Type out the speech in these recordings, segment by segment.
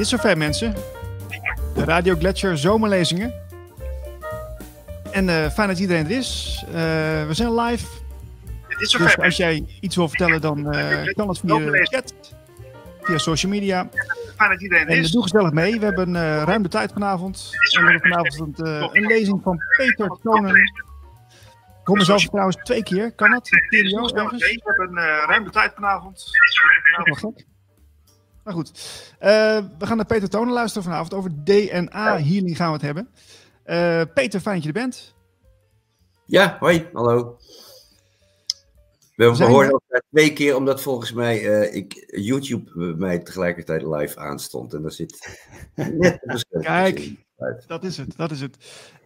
is zover mensen. De Radio Gletscher zomerlezingen. En uh, fijn dat iedereen er is. Uh, we zijn live. is zover, dus als jij iets wil vertellen, dan uh, kan het via de chat. Via social media. Fijn dat iedereen er is. En doe gezellig mee. We hebben ruim de tijd vanavond. En we hebben vanavond een lezing van Peter Tonen. Ik hoor mezelf trouwens twee keer. Kan dat? Ergens? We hebben ruim de tijd vanavond. Dat is wel gek. Maar goed, uh, we gaan naar Peter Tonen luisteren vanavond. Over DNA-healing gaan we het hebben. Uh, Peter, fijn dat je er bent. Ja, hoi, hallo. We hebben gehoord elkaar twee keer, omdat volgens mij uh, ik, YouTube bij mij tegelijkertijd live aanstond. En daar zit net Kijk, dat is het, dat is het.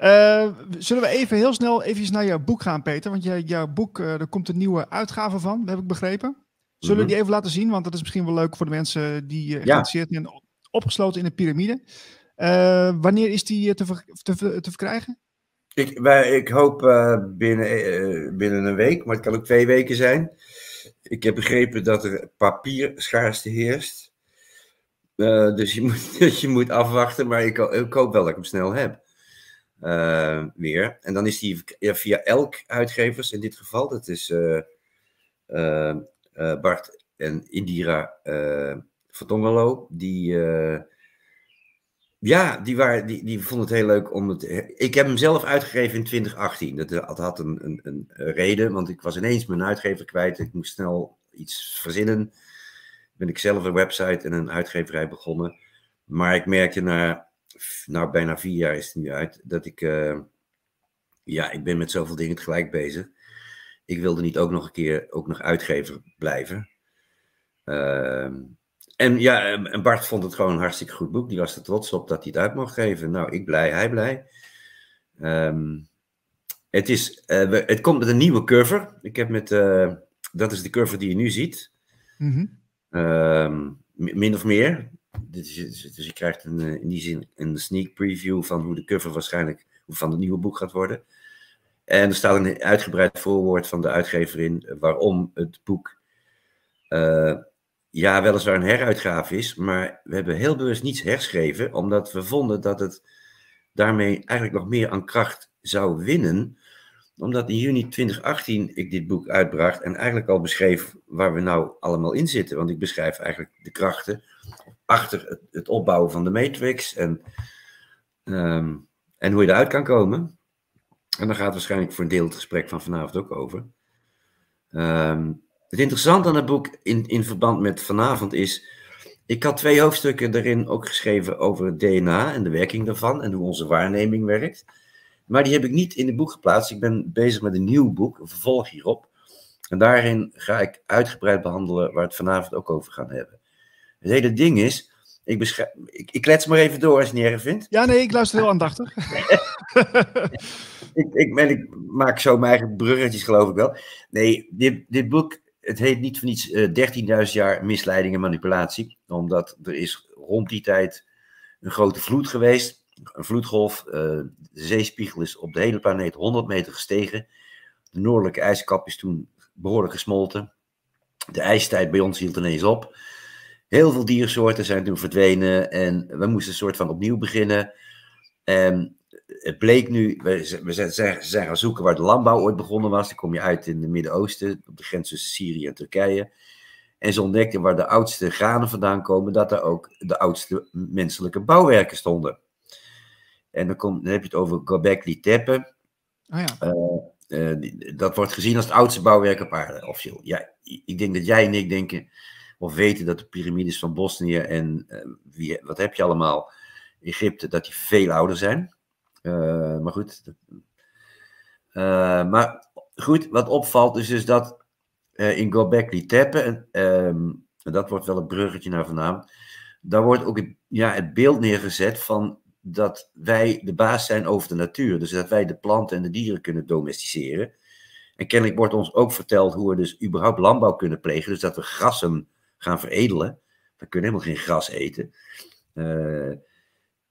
Uh, zullen we even heel snel even naar jouw boek gaan, Peter? Want jij, jouw boek, uh, er komt een nieuwe uitgave van, heb ik begrepen. Zullen we mhm. die even laten zien? Want dat is misschien wel leuk voor de mensen die uh, geïnteresseerd zijn. Opgesloten in de piramide. Uh, wanneer is die eh, te, ver, te, te verkrijgen? Ik, wij, ik hoop uh, binnen, binnen een week, maar het kan ook twee weken zijn. Ik heb begrepen dat er papierschaarste heerst. dus je moet, je moet afwachten, maar ik, ik, hoop wel dat ik hem snel heb. weer. En dan is die ja, via elk uitgevers in dit geval. Dat is uh, Bart en Indira uh, Tongalo, die, uh, ja, die, waren, die, die vonden het heel leuk om het. Ik heb hem zelf uitgegeven in 2018. Dat, dat had een, een, een, reden, want ik was ineens mijn uitgever kwijt. Ik moest snel iets verzinnen. Ben ik zelf een website en een uitgeverij begonnen. Maar ik merkte na, nou, bijna vier jaar is het nu uit, dat ik, ja, ik ben met zoveel dingen tegelijk bezig ik wilde niet ook nog een keer ook nog uitgever blijven. Ehm, en ja, en Bart vond het gewoon een hartstikke goed boek. Die was er trots op dat hij het uit mocht geven. Nou, ik blij, hij blij. Ehm, het, is, uh, het komt met een nieuwe cover. Ik heb met, uh, dat is de cover die je nu ziet. Mm min of meer. Dus, dus je krijgt een, eh, in die zin een sneak preview van hoe de cover waarschijnlijk van het nieuwe boek gaat worden. En er staat een uitgebreid voorwoord van de uitgever in waarom het boek uh, ja, weliswaar een heruitgave is, maar we hebben heel bewust niets herschreven, omdat we vonden dat het daarmee eigenlijk nog meer aan kracht zou winnen. Omdat in juni 2018 ik dit boek uitbracht en eigenlijk al beschreef waar we nou allemaal in zitten. Want ik beschrijf eigenlijk de krachten achter het, opbouwen van de matrix en, um, en hoe je eruit kan komen. En daar gaat waarschijnlijk voor een deel het gesprek van vanavond ook over. Ehm, het interessante aan het boek in, in verband met vanavond is. Ik had twee hoofdstukken erin ook geschreven over het DNA en de werking daarvan en hoe onze waarneming werkt. Maar die heb ik niet in het boek geplaatst. Ik ben bezig met een nieuw boek, een vervolg hierop. En daarin ga ik uitgebreid behandelen waar we het vanavond ook over gaan hebben. Het hele ding is, ik, ik, ik klets maar even door als je het niet erg vindt. Ja, nee, ik luister heel aandachtig. ik, ik, ik, maak zo mijn eigen bruggetjes, geloof ik wel. Nee, dit, dit boek, het heet niet voor niets uh, 13.000 jaar misleiding en manipulatie. Omdat er is rond die tijd een grote vloed geweest. Een vloedgolf. Uh, de zeespiegel is op de hele planeet 100 meter gestegen. De noordelijke ijskap is toen behoorlijk gesmolten. De ijstijd bij ons hield ineens op. Heel veel diersoorten zijn toen verdwenen en we moesten een soort van opnieuw beginnen. En het bleek nu, we, we zijn, zijn gaan zoeken waar de landbouw ooit begonnen was. Dan kom je uit in het Midden-Oosten, op de grens tussen Syrië en Turkije. En ze ontdekten waar de oudste granen vandaan komen, dat er ook de oudste menselijke bouwwerken stonden. En dan, kom, dan heb je het over Göbekli Tepe. Oh ja. Uh, uh, dat wordt gezien als het oudste bouwwerk op aarde, officieel. Ja, ik denk dat jij en ik denken, of weten dat de piramides van Bosnië en uh, wie, wat heb je allemaal, Egypte, dat die veel ouder zijn. Uh, maar goed. Uh, maar goed, wat opvalt is dus dat in Gobekli Tepe, en ehm, dat wordt wel een bruggetje naar vandaan, daar wordt ook het, ja, het beeld neergezet van dat wij de baas zijn over de natuur. Dus dat wij de planten en de dieren kunnen domesticeren. En kennelijk wordt ons ook verteld hoe we dus überhaupt landbouw kunnen plegen. Dus dat we grassen gaan veredelen. We kunnen helemaal geen gras eten. Uh,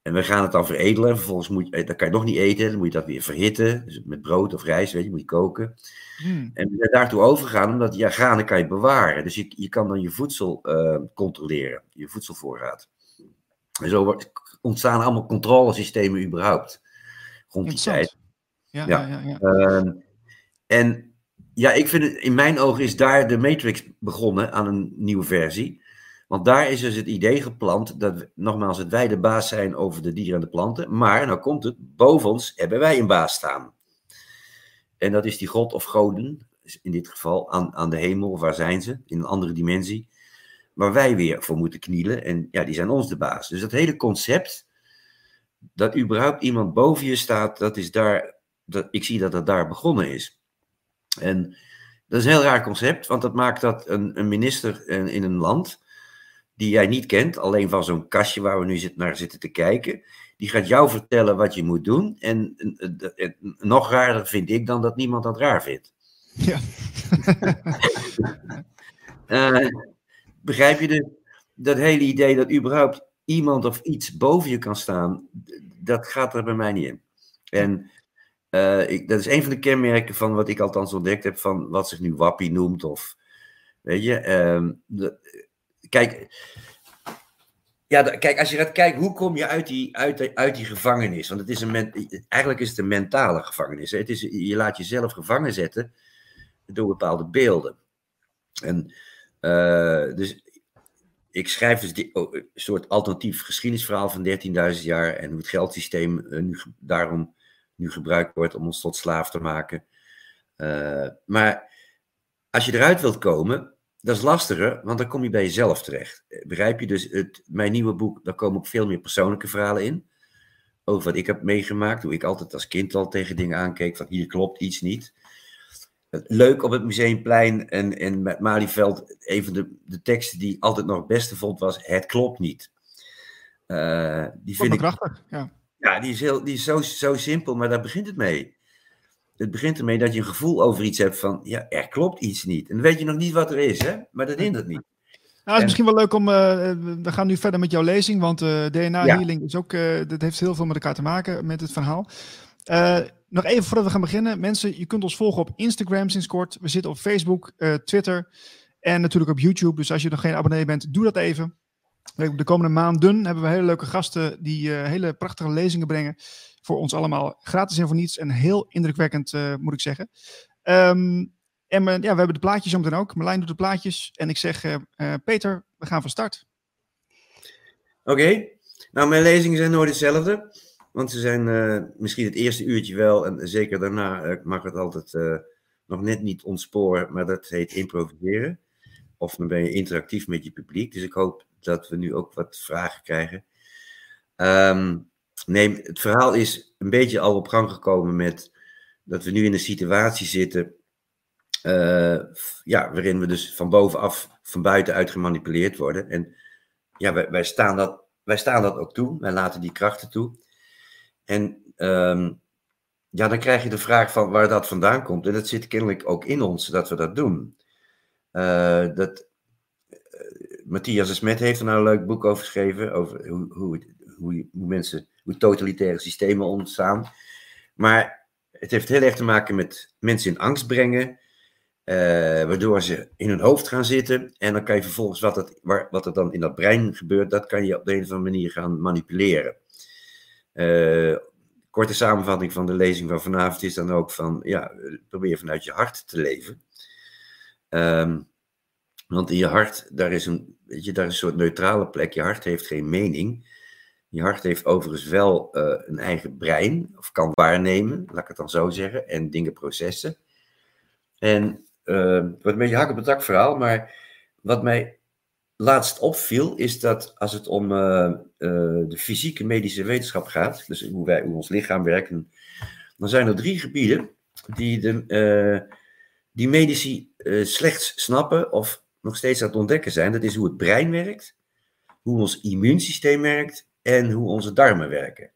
en we gaan het dan veredelen. En vervolgens moet je, dat kan je nog niet eten. Dan moet je dat weer verhitten. Dus met brood of rijst, weet je, moet je koken. Hmm. En we zijn daartoe overgegaan, omdat ja, granen kan je bewaren. Dus je, je kan dan je voedsel uh, controleren, je voedselvoorraad. En zo ontstaan allemaal controlesystemen überhaupt. Rond die tijd. Ja, ja. ja, ja, ehm, en ja, ik vind het, in mijn ogen is daar de Matrix begonnen aan een nieuwe versie. Want daar is dus het idee geplant dat, nogmaals, het wij de baas zijn over de dieren en de planten. Maar, nou komt het, boven ons hebben wij een baas staan. En dat is die god of goden, in dit geval aan, aan de hemel, of waar zijn ze, in een andere dimensie. Waar wij weer voor moeten knielen. En ja, die zijn ons de baas. Dus dat hele concept, dat überhaupt iemand boven je staat, dat is daar, dat, ik zie dat dat daar begonnen is. En dat is een heel raar concept, want dat maakt dat een, een minister in, in een land die jij niet kent, alleen van zo'n kastje waar we nu zit, naar zitten te kijken. Die gaat jou vertellen wat je moet doen. En, nog raarder vind ik dan dat niemand dat raar vindt. Ja. uh, begrijp je de, dat hele idee dat überhaupt iemand of iets boven je kan staan, dat gaat er bij mij niet in. En ik, dat is een van de kenmerken van wat ik althans ontdekt heb van wat zich nu wappie noemt of weet je. Uh, de, kijk, ja, kijk, als je gaat kijken, hoe kom je uit die, uit, uit die gevangenis? Want het is een, eigenlijk is het een mentale gevangenis. Het is, je laat jezelf gevangen zetten door bepaalde beelden. En uh, dus ik schrijf dus die, oh, een soort alternatief geschiedenisverhaal van 13.000 jaar en hoe het geldsysteem uh, nu, daarom nu gebruikt wordt om ons tot slaaf te maken. Uh, maar als je eruit wilt komen, dat is lastiger, want dan kom je bij jezelf terecht. Begrijp je? Dus het, mijn nieuwe boek, daar komen ook veel meer persoonlijke verhalen in. Over wat ik heb meegemaakt, hoe ik altijd als kind al tegen dingen aankeek, van hier klopt iets niet. Leuk op het Museumplein en, en met Malieveld, een van de, de teksten die ik altijd nog het beste vond was, het klopt niet. Uh, die vind ik krachtig, ja. Ja, die is, heel, die is zo, zo simpel, maar daar begint het mee het begint ermee dat je een gevoel over iets hebt van, ja, er klopt iets niet. En dan weet je nog niet wat er is, hè? maar dat hindert niet. Nou, het is misschien wel leuk om. Uh, we gaan nu verder met jouw lezing, want uh, DNA healing is ook. Uh, dat heeft heel veel met elkaar te maken met het verhaal. nog even voordat we gaan beginnen, mensen, je kunt ons volgen op Instagram sinds kort. We zitten op Facebook, Twitter en natuurlijk op YouTube. Dus als je nog geen abonnee bent, doe dat even. De komende maanden hebben we hele leuke gasten die hele prachtige lezingen brengen voor ons allemaal gratis en voor niets. En heel indrukwekkend, uh, moet ik zeggen. Um, en uh, ja, we hebben de plaatjes zometeen ook. Marlijn doet de plaatjes. En ik zeg, Peter, we gaan van start. Oké. Nou, mijn lezingen zijn nooit hetzelfde. Want ze zijn misschien het eerste uurtje wel. En zeker daarna mag het altijd nog net niet ontsporen. Maar dat heet improviseren. Of dan ben je interactief met je publiek. Dus ik hoop dat we nu ook wat vragen krijgen. Um, Nee, het verhaal is een beetje al op gang gekomen met dat we nu in een situatie zitten. Uh, ja, waarin we dus van bovenaf, van buitenuit gemanipuleerd worden. En ja, wij, wij, staan dat, wij staan dat ook toe. Wij laten die krachten toe. En um, ja, dan krijg je de vraag van waar dat vandaan komt. En dat zit kennelijk ook in ons dat we dat doen. Uh, dat, Matthias Smet heeft er nou een leuk boek over geschreven. Over hoe, hoe, hoe, hoe mensen hoe totalitaire systemen ontstaan. Maar het heeft heel erg te maken met mensen in angst brengen, uh, waardoor ze in hun hoofd gaan zitten. En dan kan je vervolgens wat, het, wat er dan in dat brein gebeurt, dat kan je op de een of andere manier gaan manipuleren. Uh, korte samenvatting van de lezing van vanavond is dan ook van, ja, probeer vanuit je hart te leven. Um, want in je hart, daar is, een, weet je, daar is soort neutrale plek. Je hart heeft geen mening. Je hart heeft overigens wel uh, een eigen brein, of kan waarnemen, laat ik het dan zo zeggen, en dingen processen. En uh, het wordt een beetje hak op het dak verhaal, maar wat mij laatst opviel, is dat als het om uh, de fysieke medische wetenschap gaat, dus hoe, wij, hoe ons lichaam werkt, dan zijn er drie gebieden die, de, die medici slechts snappen of nog steeds aan het ontdekken zijn. Dat is hoe het brein werkt, hoe ons immuunsysteem werkt en hoe onze darmen werken.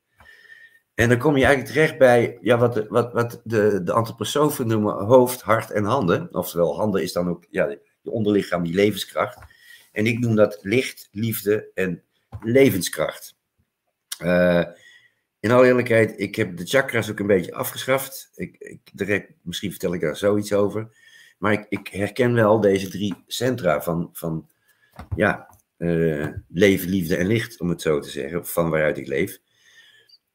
En dan kom je eigenlijk terecht bij ja, wat, de, wat, wat de, de antroposofen noemen hoofd, hart en handen. Oftewel, handen is dan ook ja, je onderlichaam, die levenskracht. En ik noem dat licht, liefde en levenskracht. Uh, in alle eerlijkheid, ik heb de chakras ook een beetje afgeschaft. Ik, ik, misschien vertel ik daar zoiets over. Maar ik, herken wel deze drie centra van, van ja, uh, leven, liefde en licht, om het zo te zeggen, van waaruit ik leef.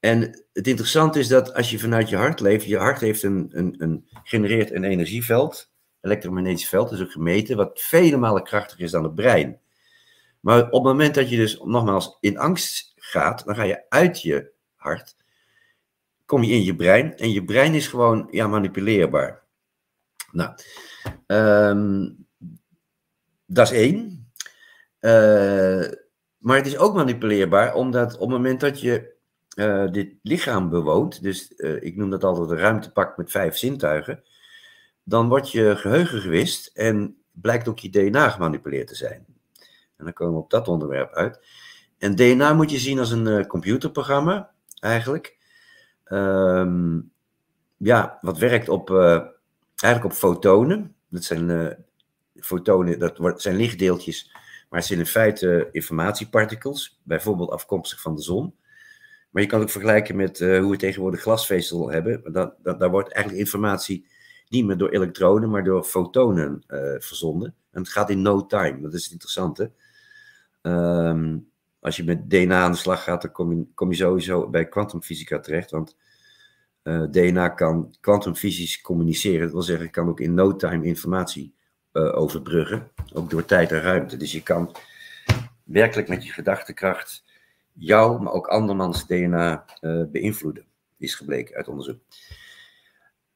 En het interessante is dat als je vanuit je hart leeft, je hart heeft een, een, een genereert een energieveld, elektromagnetisch veld, is ook gemeten, wat vele malen krachtiger is dan het brein. Maar op het moment dat je dus nogmaals in angst gaat, dan ga je uit je hart, kom je in je brein en je brein is gewoon ja, manipuleerbaar. Nou, um, dat is één. Uh, maar het is ook manipuleerbaar, omdat op het moment dat je uh, dit lichaam bewoont, dus uh, ik noem dat altijd een ruimtepak met vijf zintuigen, dan wordt je geheugen gewist en blijkt ook je DNA gemanipuleerd te zijn. En dan komen we op dat onderwerp uit. En DNA moet je zien als een computerprogramma, eigenlijk. Um, ja, wat werkt op, eigenlijk op fotonen. Dat zijn fotonen, dat zijn lichtdeeltjes, maar het zijn in feite informatiepartikels, bijvoorbeeld afkomstig van de zon. Maar je kan het ook vergelijken met uh, hoe we tegenwoordig glasvezel hebben. Dat, dat, daar wordt eigenlijk informatie niet meer door elektronen, maar door fotonen verzonden. En het gaat in no time, dat is het interessante. Um, als je met DNA aan de slag gaat, dan kom je, kom je sowieso bij kwantumfysica terecht. Want uh, DNA kan kwantumfysisch communiceren. Dat wil zeggen, kan ook in no time informatie overbruggen. Ook door tijd en ruimte. Dus je kan werkelijk met je gedachtekracht jou, maar ook andermans DNA uh, beïnvloeden, is gebleken uit onderzoek.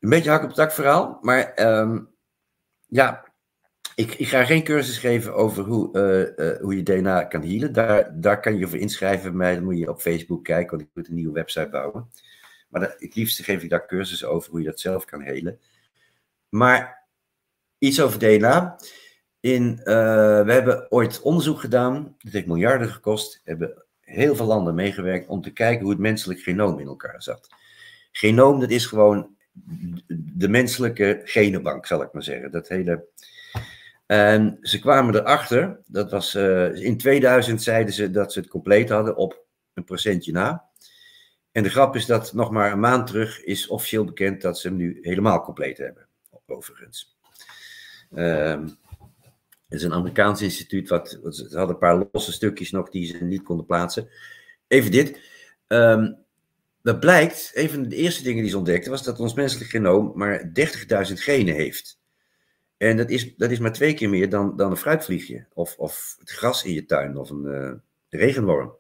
Een beetje hak op het dak verhaal, maar um, ja, ik, ik, ga geen cursus geven over hoe, hoe je DNA kan healen. Daar, daar kan je voor inschrijven bij mij. Dan moet je op Facebook kijken, want ik moet een nieuwe website bouwen. Maar dat, het liefste geef ik daar cursussen over hoe je dat zelf kan helen. Maar iets over DNA. In, we hebben ooit onderzoek gedaan. Dat heeft miljarden gekost. Hebben heel veel landen meegewerkt om te kijken hoe het menselijk genoom in elkaar zat. Genoom, dat is gewoon de menselijke genenbank, zal ik maar zeggen. Dat hele... En ze kwamen erachter, dat was uh, in 2000 zeiden ze dat ze het compleet hadden op een procentje na. En de grap is dat nog maar een maand terug is officieel bekend dat ze hem nu helemaal compleet hebben, overigens. Um, het is een Amerikaans instituut, wat, ze hadden een paar losse stukjes nog die ze niet konden plaatsen. Even dit. Um, dat blijkt, een van de eerste dingen die ze ontdekten, was dat ons menselijk genoom maar 30.000 genen heeft. En dat is, dat is maar twee keer meer dan, dan een fruitvliegje, of, of het gras in je tuin, of een uh, regenworm.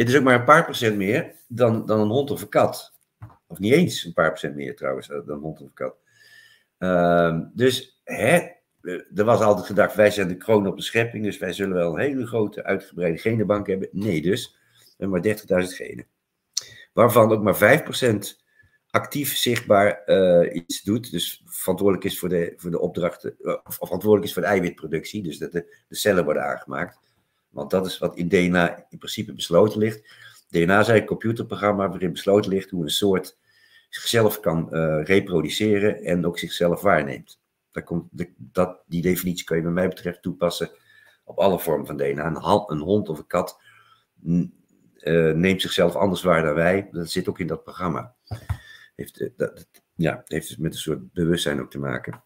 Het is ook maar een paar procent meer dan, dan een hond of een kat. Of niet eens een paar procent meer trouwens, dan een hond of een kat. Uh, dus hè, er was altijd gedacht, wij zijn de kroon op de schepping, dus wij zullen wel een hele grote uitgebreide genenbank hebben. Nee dus, we hebben maar 30.000 genen. Waarvan ook maar 5% actief zichtbaar uh, iets doet, dus verantwoordelijk is voor de, voor de opdrachten, of verantwoordelijk is voor de eiwitproductie, dus dat de, de cellen worden aangemaakt. Want dat is wat in DNA in principe besloten ligt. DNA is een computerprogramma waarin besloten ligt hoe een soort zichzelf kan uh, reproduceren en ook zichzelf waarneemt. Dat komt, dat, die definitie kun je bij mij betreft toepassen op alle vormen van DNA. Een, hond of een kat uh, neemt zichzelf anders waar dan wij. Dat zit ook in dat programma. Heeft, uh, dat, ja, heeft dus met een soort bewustzijn ook te maken.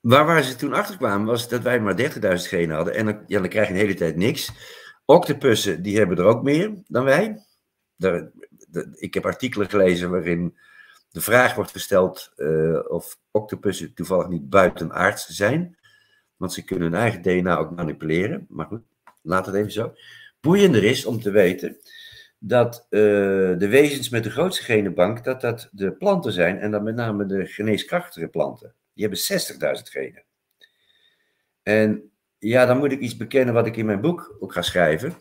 Waar, waar ze toen achter kwamen was dat wij maar 30.000 genen hadden. En dan, ja, dan krijg je een hele tijd niks. Octopussen, die hebben er ook meer dan wij. Daar, de, ik heb artikelen gelezen waarin de vraag wordt gesteld uh, of octopussen toevallig niet buitenaards zijn. Want ze kunnen hun eigen DNA ook manipuleren. Maar goed, laat het even zo. Boeiender is om te weten dat uh, de wezens met de grootste genenbank, dat dat de planten zijn. En dan met name de geneeskrachtige planten. Die hebben 60.000 genen. En ja, dan moet ik iets bekennen wat ik in mijn boek ook ga schrijven.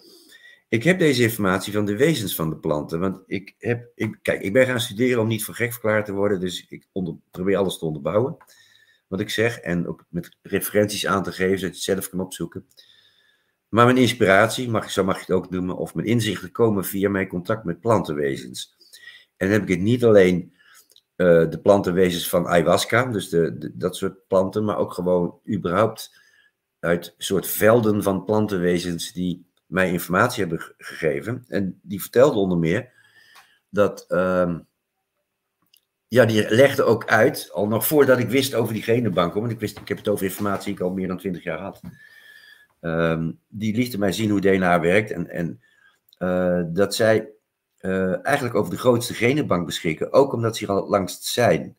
Ik heb deze informatie van de wezens van de planten. Want ik heb, ik, kijk, ik ben gaan studeren om niet voor gek verklaard te worden. Dus ik probeer alles te onderbouwen. Wat ik zeg. En ook met referenties aan te geven, zodat je het zelf kan opzoeken. Maar mijn inspiratie, mag, zo mag je het ook noemen, of mijn inzichten komen via mijn contact met plantenwezens. En dan heb ik het niet alleen uh, de plantenwezens van ayahuasca, dus de, dat soort planten, maar ook gewoon überhaupt uit soort velden van plantenwezens die mij informatie hebben gegeven. En die vertelde onder meer dat. Uh, ja, die legde ook uit, al nog voordat ik wist over die genenbanken, want ik, wist, ik heb het over informatie die ik al meer dan twintig jaar had. ehm, die lieten mij zien hoe DNA werkt en, en eh, dat zij eh, eigenlijk over de grootste genenbank beschikken, ook omdat ze hier al het langst zijn.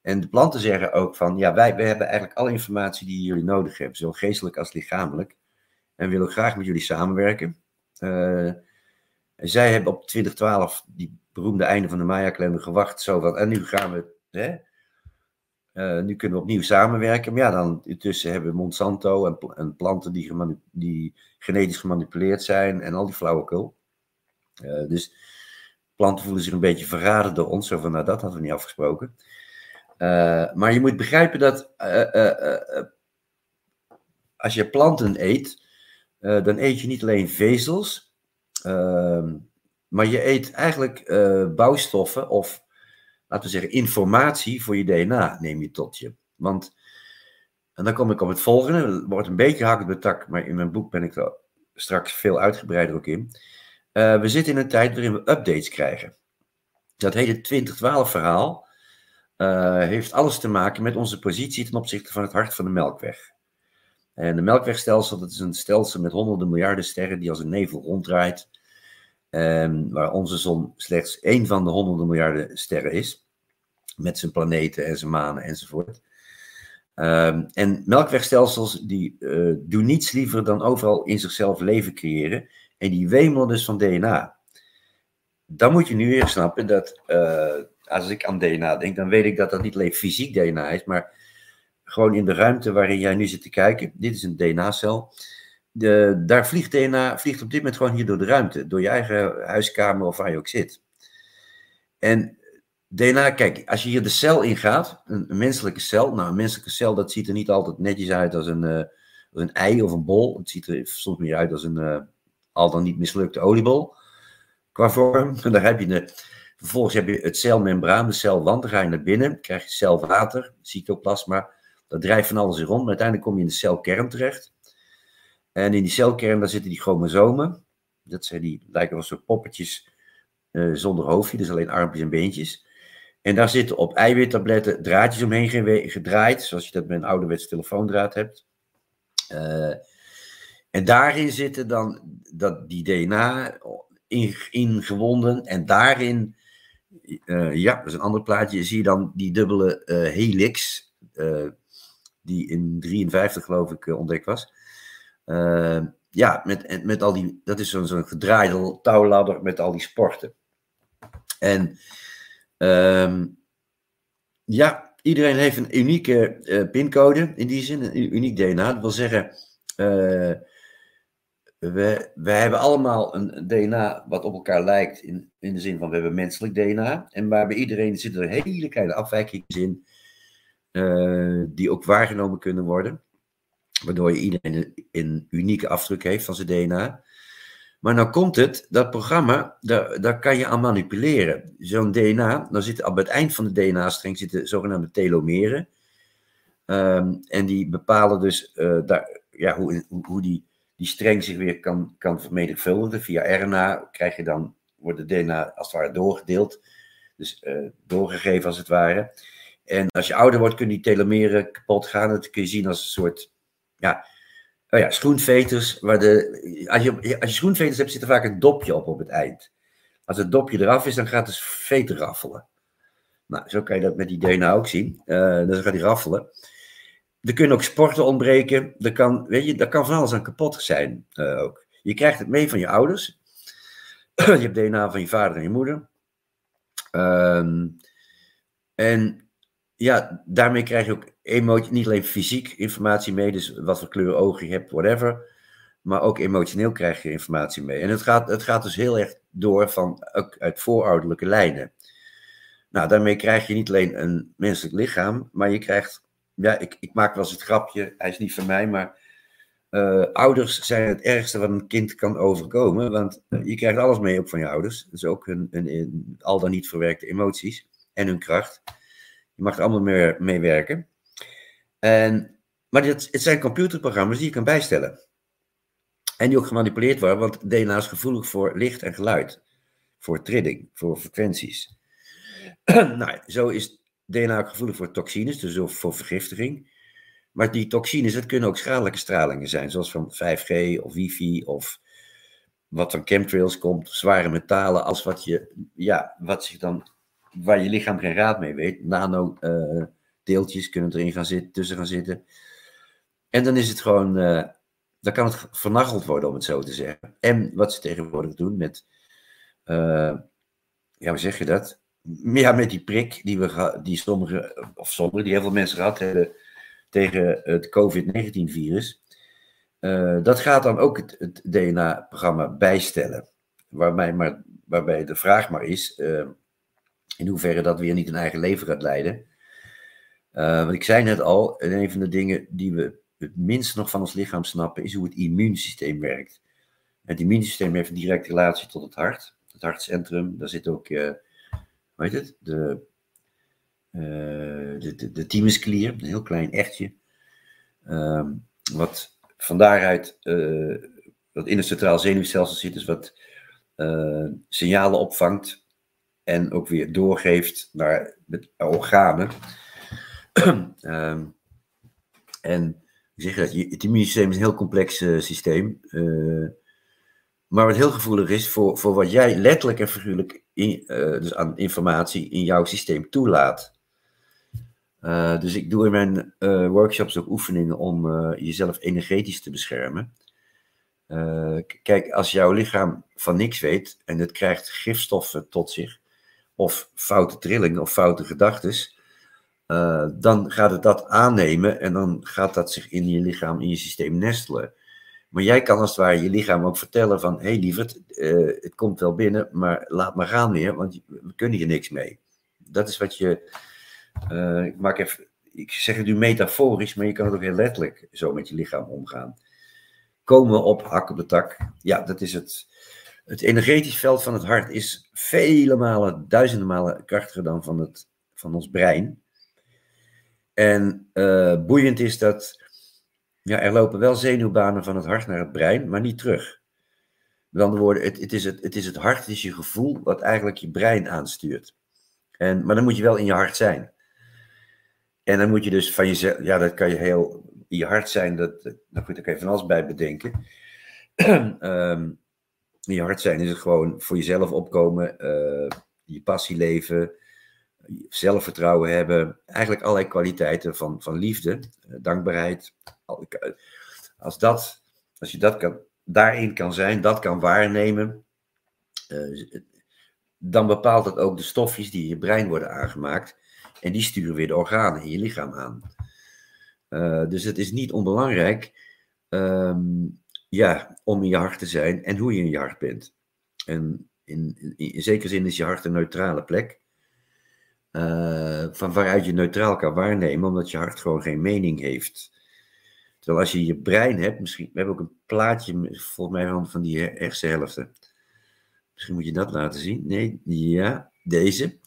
En de planten zeggen ook van, ja, wij, wij hebben eigenlijk alle informatie die jullie nodig hebben, zowel geestelijk als lichamelijk. En willen graag met jullie samenwerken. Uh, zij hebben op 2012 die beroemde einde van de Maya-kalender gewacht. Zo van, en nu gaan we, hè, uh, nu kunnen we opnieuw samenwerken. Maar ja, dan intussen hebben we Monsanto en, en planten die, die, genetisch gemanipuleerd zijn en al die flauwekul. Dus planten voelen zich een beetje verraden door ons. Zo van, nou, dat hadden we niet afgesproken. Uh, maar je moet begrijpen dat als je planten eet, dan eet je niet alleen vezels, ehm, maar je eet eigenlijk bouwstoffen of laten we zeggen, informatie voor je DNA neem je tot je. Want, en dan kom ik op het volgende, het wordt een beetje hak op de tak, maar in mijn boek ben ik er straks veel uitgebreider ook in. Uh, we zitten in een tijd waarin we updates krijgen. Dat hele 2012 verhaal uh, heeft alles te maken met onze positie ten opzichte van het hart van de Melkweg. En de Melkwegstelsel, dat is een stelsel met honderden miljarden sterren die als een nevel ronddraait. Um, waar onze zon slechts één van de honderden miljarden sterren is. Met zijn planeten en zijn manen enzovoort. Um, en melkwegstelsels die uh, doen niets liever dan overal in zichzelf leven creëren. En die wemelen dus van DNA. Dan moet je nu weer snappen dat uh, als ik aan DNA denk, dan weet ik dat dat niet alleen fysiek DNA is, maar gewoon in de ruimte waarin jij nu zit te kijken. Dit is een DNA-cel daar vliegt DNA vliegt op dit moment gewoon hier door de ruimte, door je eigen huiskamer of waar je ook zit. En DNA, kijk, als je hier de cel ingaat, een, een menselijke cel, nou, een menselijke cel, dat ziet er niet altijd netjes uit als een, als een ei of een bol. Het ziet er soms meer uit als een uh, al dan niet mislukte oliebol qua vorm. En daar heb je de, vervolgens heb je het celmembraan, de celwand, dan ga je naar binnen, krijg je celwater, cytoplasma, dat drijft van alles in rond, maar uiteindelijk kom je in de celkern terecht. En in die celkern, daar zitten die chromosomen. Dat zijn die, lijken wel soort poppetjes uh, zonder hoofdje, dus alleen armpjes en beentjes. En daar zitten op eiwittabletten draadjes omheen gedraaid, zoals je dat met een ouderwetse telefoondraad hebt. Uh, en daarin zitten dan dat, die DNA ingewonden. In en daarin, uh, ja, dat is een ander plaatje, zie je dan die dubbele helix, die in 53 geloof ik ontdekt was. Ja, met, met al die, dat is zo'n zo'n gedraaide touwladder met al die sporten. En um, ja, iedereen heeft een unieke pincode in die zin, een uniek DNA. Dat wil zeggen, we, we hebben allemaal een DNA wat op elkaar lijkt, in, in de zin van we hebben menselijk DNA. En waar bij iedereen zitten er hele kleine afwijkingen in, die ook waargenomen kunnen worden. Waardoor je iedereen een, unieke afdruk heeft van zijn DNA. Maar nou komt het, dat programma, daar, daar kan je aan manipuleren. Zo'n DNA, dan zitten op het eind van de DNA-streng zitten zogenaamde telomeren. Um, en die bepalen dus uh, daar, ja, hoe, hoe die, die streng zich weer kan, kan vermenigvuldigen. Via RNA krijg je dan, wordt de DNA als het ware doorgedeeld. Dus uh, doorgegeven als het ware. En als je ouder wordt, kunnen die telomeren kapot gaan. Dat kun je zien als een soort ja, oh ja, schoenveters. Waar de, als, je, als je schoenveters hebt, zit er vaak een dopje op op het eind. Als het dopje eraf is, dan gaat de veter raffelen. Nou, zo kan je dat met die DNA ook zien. Uh, dan gaat die raffelen. Er kunnen ook sporten ontbreken. Er kan, weet je, daar kan van alles aan kapot zijn uh, ook. Je krijgt het mee van je ouders. je hebt DNA van je vader en je moeder. Um, en ja, daarmee krijg je ook emotie, niet alleen fysiek informatie mee, dus wat voor kleur ogen je hebt, whatever. Maar ook emotioneel krijg je informatie mee. En het gaat, het gaat dus heel erg door van, uit voorouderlijke lijnen. Nou, daarmee krijg je niet alleen een menselijk lichaam, maar je krijgt, ja, ik, ik maak wel eens het grapje, hij is niet van mij, maar uh, ouders zijn het ergste wat een kind kan overkomen, want uh, je krijgt alles mee ook van je ouders. Dus ook hun, hun, hun, al dan niet verwerkte emoties en hun kracht. Je mag er allemaal mee, mee werken. En, maar dit, het zijn computerprogramma's die je kan bijstellen. En die ook gemanipuleerd worden, want DNA is gevoelig voor licht en geluid. Voor trilling, voor frequenties. nou, zo is DNA ook gevoelig voor toxines, dus voor vergiftiging. Maar die toxines, dat kunnen ook schadelijke stralingen zijn, zoals van 5G of wifi of wat van chemtrails komt, zware metalen, als wat je, ja, wat zich dan, waar je lichaam geen raad mee weet. Nano uh, deeltjes kunnen erin gaan zitten, tussen gaan zitten. En dan is het gewoon, uh, dan kan het vernacheld worden, om het zo te zeggen. En wat ze tegenwoordig doen met, uh, ja, hoe zeg je dat? Ja, met die prik die, we, die sommige, of sommige, die heel veel mensen gehad hebben tegen het COVID-19-virus. Uh, dat gaat dan ook het, DNA-programma bijstellen. Waarbij, maar, waarbij de vraag maar is uh, in hoeverre dat weer niet een eigen leven gaat leiden. Uh, want ik zei net al, een van de dingen die we het minst nog van ons lichaam snappen, is hoe het immuunsysteem werkt. Het immuunsysteem heeft een directe relatie tot het hart. Het hartcentrum, daar zit ook, heet het, de, de, de, de thymusklier, een heel klein echtje. Ehm, wat van daaruit uh, wat in het centraal zenuwstelsel zit, dus wat uh, signalen opvangt en ook weer doorgeeft naar de organen. um, en zeg je dat, het immuunsysteem is een heel complex uh, systeem. Maar wat heel gevoelig is voor, voor wat jij letterlijk en figuurlijk in, dus aan informatie in jouw systeem toelaat. Uh, dus ik doe in mijn uh, workshops ook oefeningen om jezelf energetisch te beschermen. kijk, als jouw lichaam van niks weet en het krijgt gifstoffen tot zich, of foute trillingen of foute gedachten, dan gaat het dat aannemen en dan gaat dat zich in je lichaam, in je systeem nestelen. Maar jij kan als het ware je lichaam ook vertellen van, hé hey, lieverd, het komt wel binnen, maar laat maar gaan weer, want we kunnen hier niks mee. Dat is wat je uh, ik, maak even, ik zeg het nu metaforisch, maar je kan het ook heel letterlijk zo met je lichaam omgaan. Komen op hak op de tak. Ja, dat is het. Het energetisch veld van het hart is vele malen, duizenden malen krachtiger dan van, het, van ons brein. En uh, boeiend is dat ja, er lopen wel zenuwbanen van het hart naar het brein, maar niet terug. Met andere woorden, het, het, is het, het is het hart, het is je gevoel wat eigenlijk je brein aanstuurt. En, maar dan moet je wel in je hart zijn. En dan moet je dus van jezelf, ja, dat kan je heel in je hart zijn, dat, nou goed, daar kan je van alles bij bedenken. um, in je hart zijn is het gewoon voor jezelf opkomen, uh, je passie leven, zelfvertrouwen hebben, eigenlijk allerlei kwaliteiten van, van liefde, uh, dankbaarheid. Als, dat, als je dat kan, daarin kan zijn, dat kan waarnemen, uh, dan bepaalt het ook de stofjes die in je brein worden aangemaakt. En die sturen weer de organen in je lichaam aan. Uh, dus het is niet onbelangrijk um, ja, om in je hart te zijn en hoe je in je hart bent. En in, in, zekere zin is je hart een neutrale plek. Uh, van waaruit je neutraal kan waarnemen, omdat je hart gewoon geen mening heeft. Terwijl als je je brein hebt, misschien, we hebben ook een plaatje, volgens mij van, van die hersenhelften. Misschien moet je dat laten zien. Nee, ja, deze.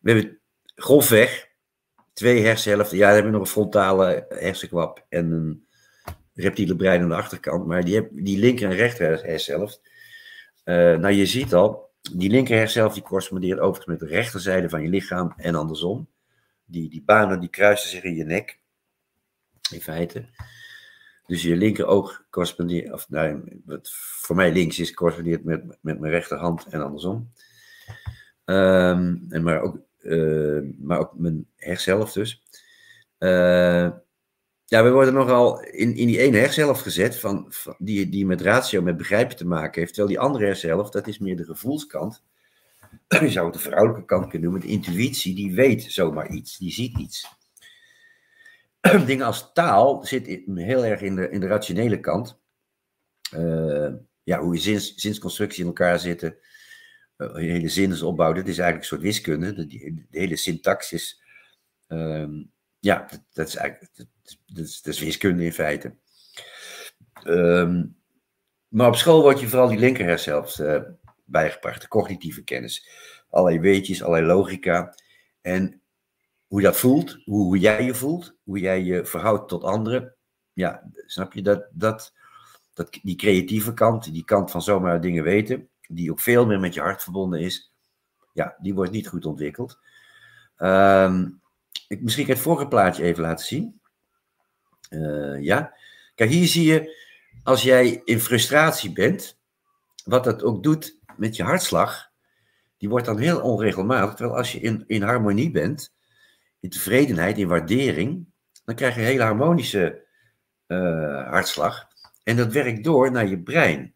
We hebben grofweg twee hersenhelften. Ja, dan hebben nog een frontale hersenkwap en een reptiele brein aan de achterkant. Maar die, heb, die linker en rechter hersenhelft. Uh, nou, je ziet al, die linker hersenhelft die correspondeert overigens met de rechterzijde van je lichaam en andersom. Die, die banen die kruisen zich in je nek. In feite. Dus je linker oog correspondeert, of nou, wat voor mij links is, correspondeert met, met mijn rechterhand en andersom. Um, en maar ook uh, maar ook mijn hersenhelft dus. Uh, ja, we worden nogal in, in die ene hersenhelft gezet, van, van, die, die met ratio, met begrijpen te maken heeft. Terwijl die andere hersenhelft, dat is meer de gevoelskant. Je zou het de vrouwelijke kant kunnen noemen. De intuïtie, die weet zomaar iets, die ziet iets. Dingen als taal zit heel erg in de, in de rationele kant. Uh, ja, hoe je zins, zinsconstructie in elkaar zitten een eh, hele zinsopbouw, dit is eigenlijk een soort wiskunde. De, hele syntaxis, um, ja, dat, dat, is eigenlijk dat, dat, is, dat is wiskunde in feite. Um, maar op school wordt je vooral die linker zelfs uh, bijgebracht, de cognitieve kennis. Allerlei weetjes, allerlei logica. En hoe dat voelt, hoe, jij je voelt, hoe jij je verhoudt tot anderen. Ja, snap je dat, dat, dat die creatieve kant, die kant van zomaar dingen weten, die ook veel meer met je hart verbonden is, ja, die wordt niet goed ontwikkeld. Um, ik, misschien kan ik het vorige plaatje even laten zien. Eh, ja. Kijk, hier zie je, als jij in frustratie bent, wat dat ook doet met je hartslag, die wordt dan heel onregelmatig. Terwijl als je in, in harmonie bent, in tevredenheid, in waardering, dan krijg je een hele harmonische uh, hartslag. En dat werkt door naar je brein.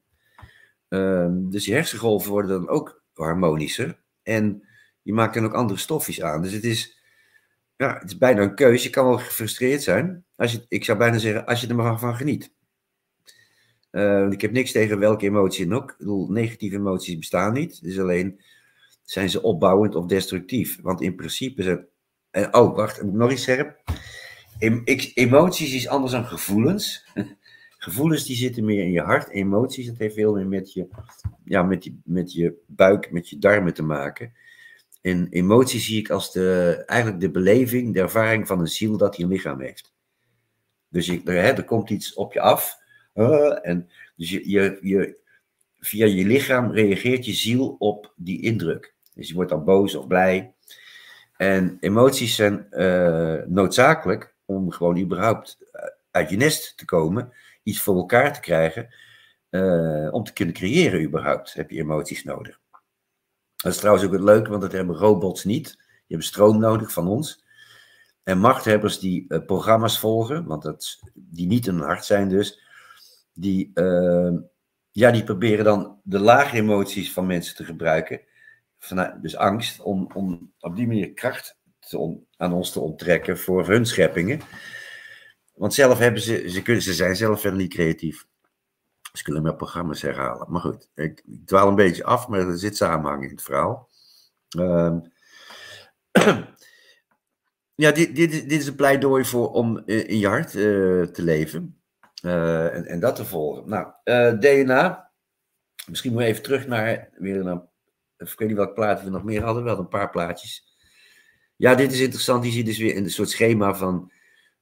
Uh, dus je hersengolven worden dan ook harmonischer. En je maakt dan ook andere stofjes aan. Dus het is, ja, het is bijna een keuze. Je kan wel gefrustreerd zijn. Als je, ik zou bijna zeggen, als je er maar van geniet. Uh, ik heb niks tegen welke emotie dan ook. Ik bedoel, negatieve emoties bestaan niet. Is alleen, zijn ze opbouwend of destructief? Want in principe zijn... En, oh, wacht, nog iets scherp. Emoties is anders dan gevoelens. Gevoelens die zitten meer in je hart. Emoties, dat heeft veel meer met je, ja, met, met je buik, met je darmen te maken. En emoties zie ik als de, eigenlijk de beleving, de ervaring van een ziel dat hij een lichaam heeft. Dus je, er, hè, er komt iets op je af. En dus je, je, je, via je lichaam reageert je ziel op die indruk. Dus je wordt dan boos of blij. En emoties zijn uh, noodzakelijk om gewoon überhaupt uit je nest te komen, iets voor elkaar te krijgen, uh, om te kunnen creëren überhaupt, heb je emoties nodig. Dat is trouwens ook het leuke, want dat hebben robots niet. Die hebben stroom nodig van ons. En machthebbers die programma's volgen, want dat, die niet hun hart zijn dus, die, ja, die proberen dan de lage emoties van mensen te gebruiken, dus angst, om, om op die manier kracht aan ons te onttrekken voor hun scheppingen. Want zelf hebben ze, ze, kunnen, ze zijn zelf verder niet creatief. Ze kunnen maar programma's herhalen. Maar goed, ik, ik dwaal een beetje af, maar er zit samenhang in het verhaal. Uh, ja, dit, dit, dit is een pleidooi voor om in je hart te leven. Uh, en, en, dat te volgen. Nou, eh, DNA. Misschien moet we even terug naar, weer naar, ik weet niet welk plaatje we nog meer hadden, wel een paar plaatjes. Ja, dit is interessant. Die zie je dus weer een soort schema van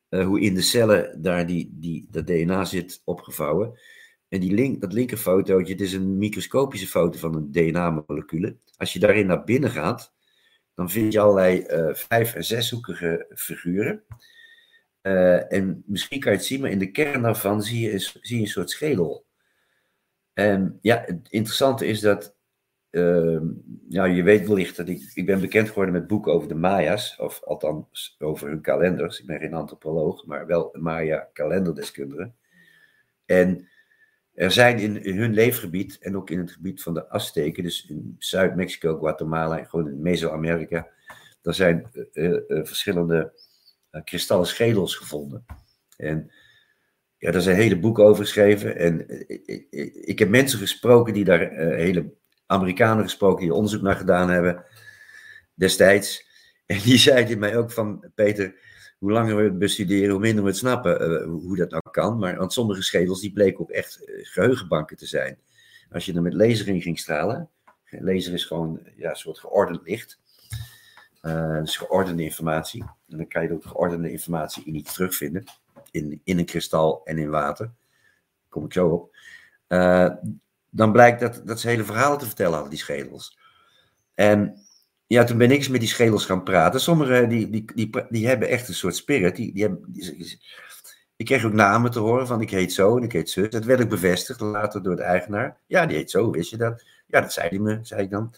uh, hoe in de cellen daar die, die, dat DNA zit opgevouwen. En die link, dat linkerfotootje, het is een microscopische foto van een DNA-molecule. Als je daarin naar binnen gaat, dan vind je allerlei uh, vijf- en zeshoekige figuren. Uh, en misschien kan je het zien, maar in de kern daarvan zie je, zie je een soort schedel. En ja, het interessante is dat uh, je weet wellicht dat ik, ik ben bekend geworden met boeken over de Maya's, of althans over hun kalenders. Ik ben geen antropoloog, maar wel een Maya kalenderdeskundige. En er zijn in, hun leefgebied en ook in het gebied van de Azteken, dus in Zuid-Mexico, Guatemala gewoon in Mesoamerika, daar zijn uh, uh, verschillende kristallen schedels gevonden. En ja, daar zijn hele boeken over geschreven. En ik heb mensen gesproken die daar hele Amerikanen gesproken die onderzoek naar gedaan hebben destijds. En die zeiden mij ook van, Peter, hoe langer we het bestuderen, hoe minder we het snappen uh, hoe dat nou kan. Maar want sommige schedels die bleken ook echt uh, geheugenbanken te zijn. Als je er met laser in ging stralen, laser is gewoon ja, een soort geordend licht. Uh, dus geordende informatie. En dan kan je ook geordende informatie in iets terugvinden. In, in een kristal en in water. Kom ik zo op dan blijkt dat, dat ze hele verhalen te vertellen hadden, die schedels. En ja, toen ben ik eens met die schedels gaan praten. Sommigen die, die, die, die hebben echt een soort spirit. Die, die ik kreeg ook namen te horen van ik heet zo en ik heet zo. Dat werd ook bevestigd later door de eigenaar. Ja, die heet zo, wist je dat? Ja, dat zei hij me, zei ik dan.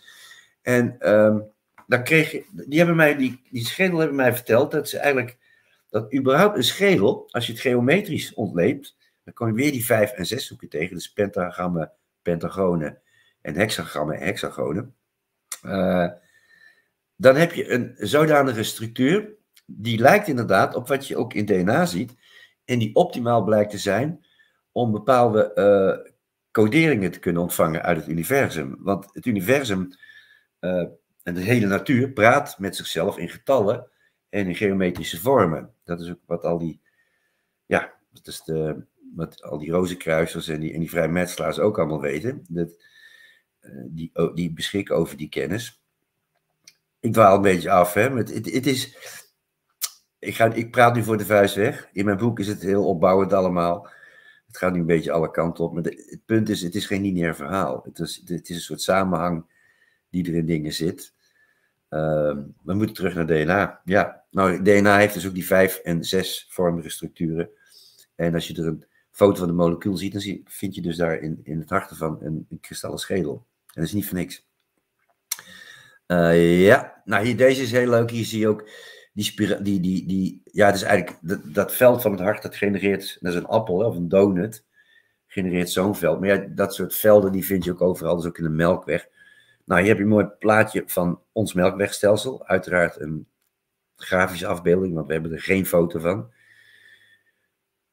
En um, dan kreeg die, hebben mij, die, die schedel hebben mij verteld dat ze eigenlijk, dat überhaupt een schedel, als je het geometrisch ontleedt, dan kom je weer die vijf en zes zoeken tegen. Dus pentagrammen, pentagonen en hexagrammen en hexagonen. Uh, dan heb je een zodanige structuur die lijkt inderdaad op wat je ook in DNA ziet en die optimaal blijkt te zijn om bepaalde uh, coderingen te kunnen ontvangen uit het universum. Want het universum uh, en de hele natuur praat met zichzelf in getallen en in geometrische vormen. Dat is ook wat al die, ja, dat is de, wat al die rozenkruisers en die, en die vrijmetselaars ook allemaal weten. Dat, uh, die, die beschikken over die kennis. Ik dwaal een beetje af, hè. Het, het, is, ik, ga, ik praat nu voor de vuist weg. In mijn boek is het heel opbouwend allemaal. Het gaat nu een beetje alle kanten op. Maar het punt is, het is geen lineair verhaal. Het is, het is een soort samenhang die er in dingen zit. Uh, we moeten terug naar DNA. Ja, nou, DNA heeft dus ook die vijf en zes vormige structuren. En als je er een foto van de molecuul ziet, dan vind je dus daar in, in het hart ervan een, een kristallen schedel. En dat is niet voor niks. Uh, ja, nou hier, deze is heel leuk. Hier zie je ook die, die, die, die ja, het is eigenlijk dat, dat veld van het hart dat genereert, dat is een appel of een donut, genereert zo'n veld. Maar ja, dat soort velden die vind je ook overal, dus ook in de melkweg. Nou, hier heb je een mooi plaatje van ons melkwegstelsel. Uiteraard een grafische afbeelding, want we hebben er geen foto van.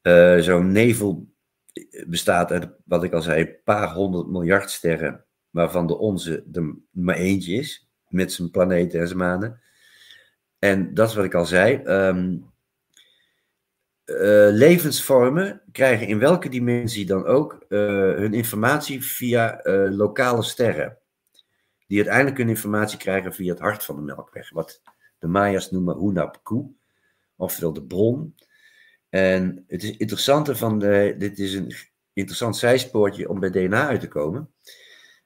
Uh, Zo'n nevel bestaat uit, wat ik al zei, een paar honderd miljard sterren, waarvan de onze er maar eentje is, met zijn planeten en zijn manen. En dat is wat ik al zei. Um, uh, levensvormen krijgen in welke dimensie dan ook uh, hun informatie via lokale sterren. Die uiteindelijk hun informatie krijgen via het hart van de melkweg. Wat de Maya's noemen Hunapku, oftewel de bron. En het is interessante van de, dit is een interessant zijspoortje om bij DNA uit te komen.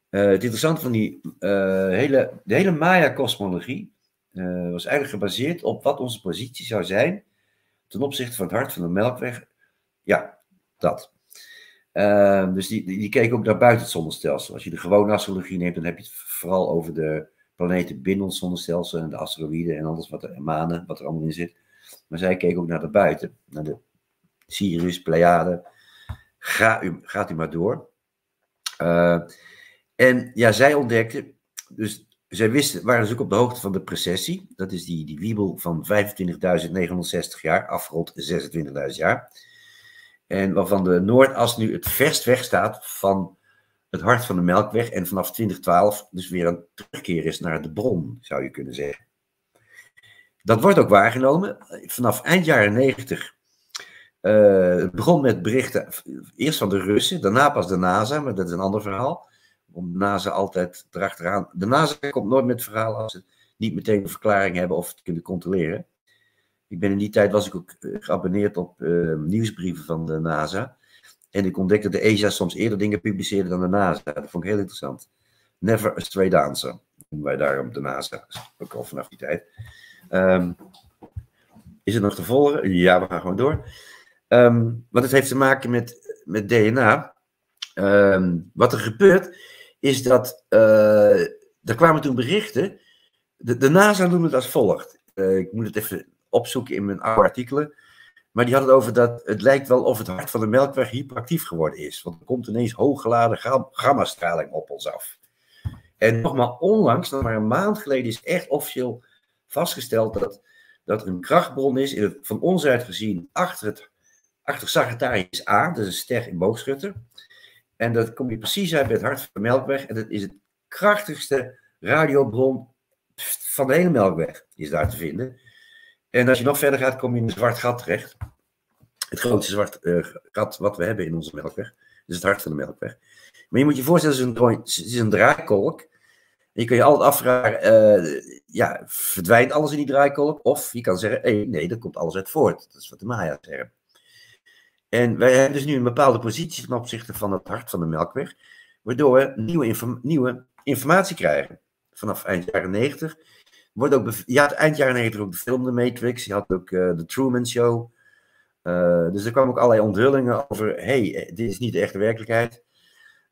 het interessante van die hele, de hele Maya-kosmologie uh, was eigenlijk gebaseerd op wat onze positie zou zijn ten opzichte van het hart van de Melkweg. Ja, dat. Uh, dus die, die, die keken ook naar buiten het zonnestelsel. Als je de gewone astrologie neemt, dan heb je het vooral over de planeten binnen ons zonnestelsel en de asteroïden en alles wat er, manen, wat er allemaal in zit. Maar zij keken ook naar de buiten, naar de Sirius, Pleiade. Ga u, gaat u maar door. Uh, en ja, zij ontdekten, dus zij wisten, waren dus ook op de hoogte van de precessie. Dat is die, die wiebel van 25.960 jaar, afgerond 26.000 jaar. En waarvan de Noordas nu het verst weg staat van het hart van de Melkweg. En vanaf 2012 dus weer een terugkeer is naar de bron, zou je kunnen zeggen. Dat wordt ook waargenomen. Vanaf eind jaren 90 uh, het begon met berichten, eerst van de Russen, daarna pas de NASA, maar dat is een ander verhaal om de NASA altijd erachteraan. De NASA komt nooit met verhalen als ze niet meteen een verklaring hebben of het kunnen controleren. Ik ben in die tijd was ik ook eh, geabonneerd op uh, nieuwsbrieven van de NASA. En ik ontdekte dat de ESA soms eerder dingen publiceerde dan de NASA. Dat vond ik heel interessant. Never a straight answer. Wij daarom de NASA. Ook al vanaf die tijd. Um, is het nog te volgen? Ja, we gaan gewoon door. Um, want het heeft te maken met, met DNA. Ehm, wat er gebeurt, is dat uh, er kwamen toen berichten. De, de NASA noemde het als volgt. Uh, ik moet het even opzoeken in mijn oude artikelen. Maar die hadden het over dat het lijkt wel of het hart van de melkweg hyperactief geworden is. Want er komt ineens hooggeladen gammastraling op ons af. En nog maar onlangs, nog maar een maand geleden, is echt officieel vastgesteld dat, dat er een krachtbron is, in het, van ons uit gezien, achter, het, achter Sagittarius A, is een ster in boogschutter. En dat kom je precies uit bij het hart van de Melkweg. En dat is het krachtigste radiobron van de hele Melkweg, is daar te vinden. En als je nog verder gaat, kom je in een zwart gat terecht. Het grootste zwart uh, gat wat we hebben in onze Melkweg. Dus het hart van de Melkweg. Maar je moet je voorstellen, het is een, het is draaikolk. Je kan je altijd afvragen, uh, ja, verdwijnt alles in die draaikolk? Of je kan zeggen, hey, nee, dat komt alles uit voort. Dat is wat de Maya zeggen. En wij hebben dus nu een bepaalde positie ten opzichte van het hart van de Melkweg, waardoor we nieuwe, nieuwe informatie krijgen. Vanaf eind jaren 90. Wordt ook je had eind jaren 90 ook de film The Matrix, je had ook uh, The Truman Show. Uh, dus er kwamen ook allerlei onthullingen over, hey, eh, dit is niet de echte werkelijkheid.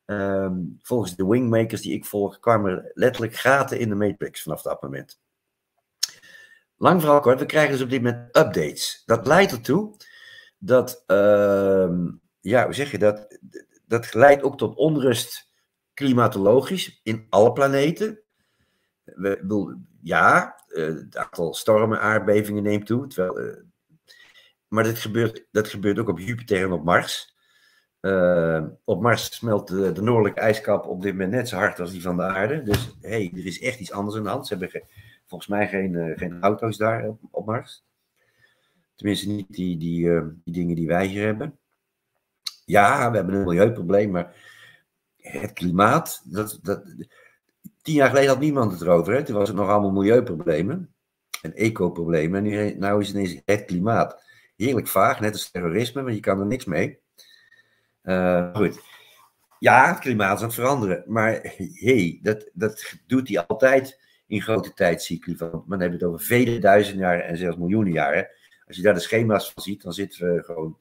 Um, volgens de wingmakers die ik volg, kwamen er letterlijk gaten in de Matrix vanaf dat moment. Lang verhaal kort, we krijgen dus op dit moment updates. Dat leidt ertoe dat, uh, ja, hoe zeg je dat? Dat leidt ook tot onrust klimatologisch in alle planeten. We, ja, uh, het aantal stormen, aardbevingen neemt toe. Terwijl, uh, maar dat gebeurt, dat gebeurt ook op Jupiter en op Mars. Uh, op Mars smelt de, de, noordelijke ijskap op dit moment net zo hard als die van de aarde. Dus hey, er is echt iets anders aan de hand. Ze hebben volgens mij geen, geen auto's daar op, op Mars. Tenminste, niet die, die, uh, die dingen die wij hier hebben. Ja, we hebben een milieuprobleem, maar het klimaat, dat, dat, tien jaar geleden had niemand het erover. Hè? Toen was het nog allemaal milieuproblemen en ecoproblemen. En nu nou is het ineens het klimaat. Heerlijk vaag, net als terrorisme, maar je kan er niks mee. Uh, goed. Ja, het klimaat aan het veranderen. Maar hey, dat, dat doet hij altijd in grote tijdscycli. Van, maar dan hebben we het over vele duizenden jaren en zelfs miljoenen jaren. Als je daar de schema's van ziet, dan zitten we gewoon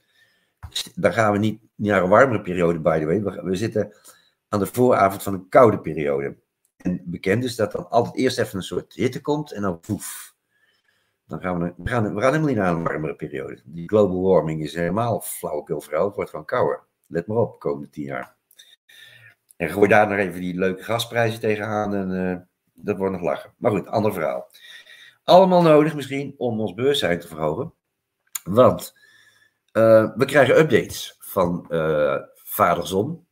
dan gaan we niet naar een warmere periode, by the way. We, zitten aan de vooravond van een koude periode. En bekend is dat dan altijd eerst even een soort hitte komt en dan poef. Dan gaan we, we, gaan, we gaan helemaal niet naar een warmere periode. Die global warming is helemaal flauwekul verhaal. Het wordt gewoon kouder. Let maar op, de komende tien jaar. En gooi daar nog even die leuke gasprijzen tegenaan en uh, dat wordt nog lachen. Maar goed, ander verhaal. Allemaal nodig misschien om ons bewustzijn te verhogen. Want uh, we krijgen updates van uh, Vader Zon.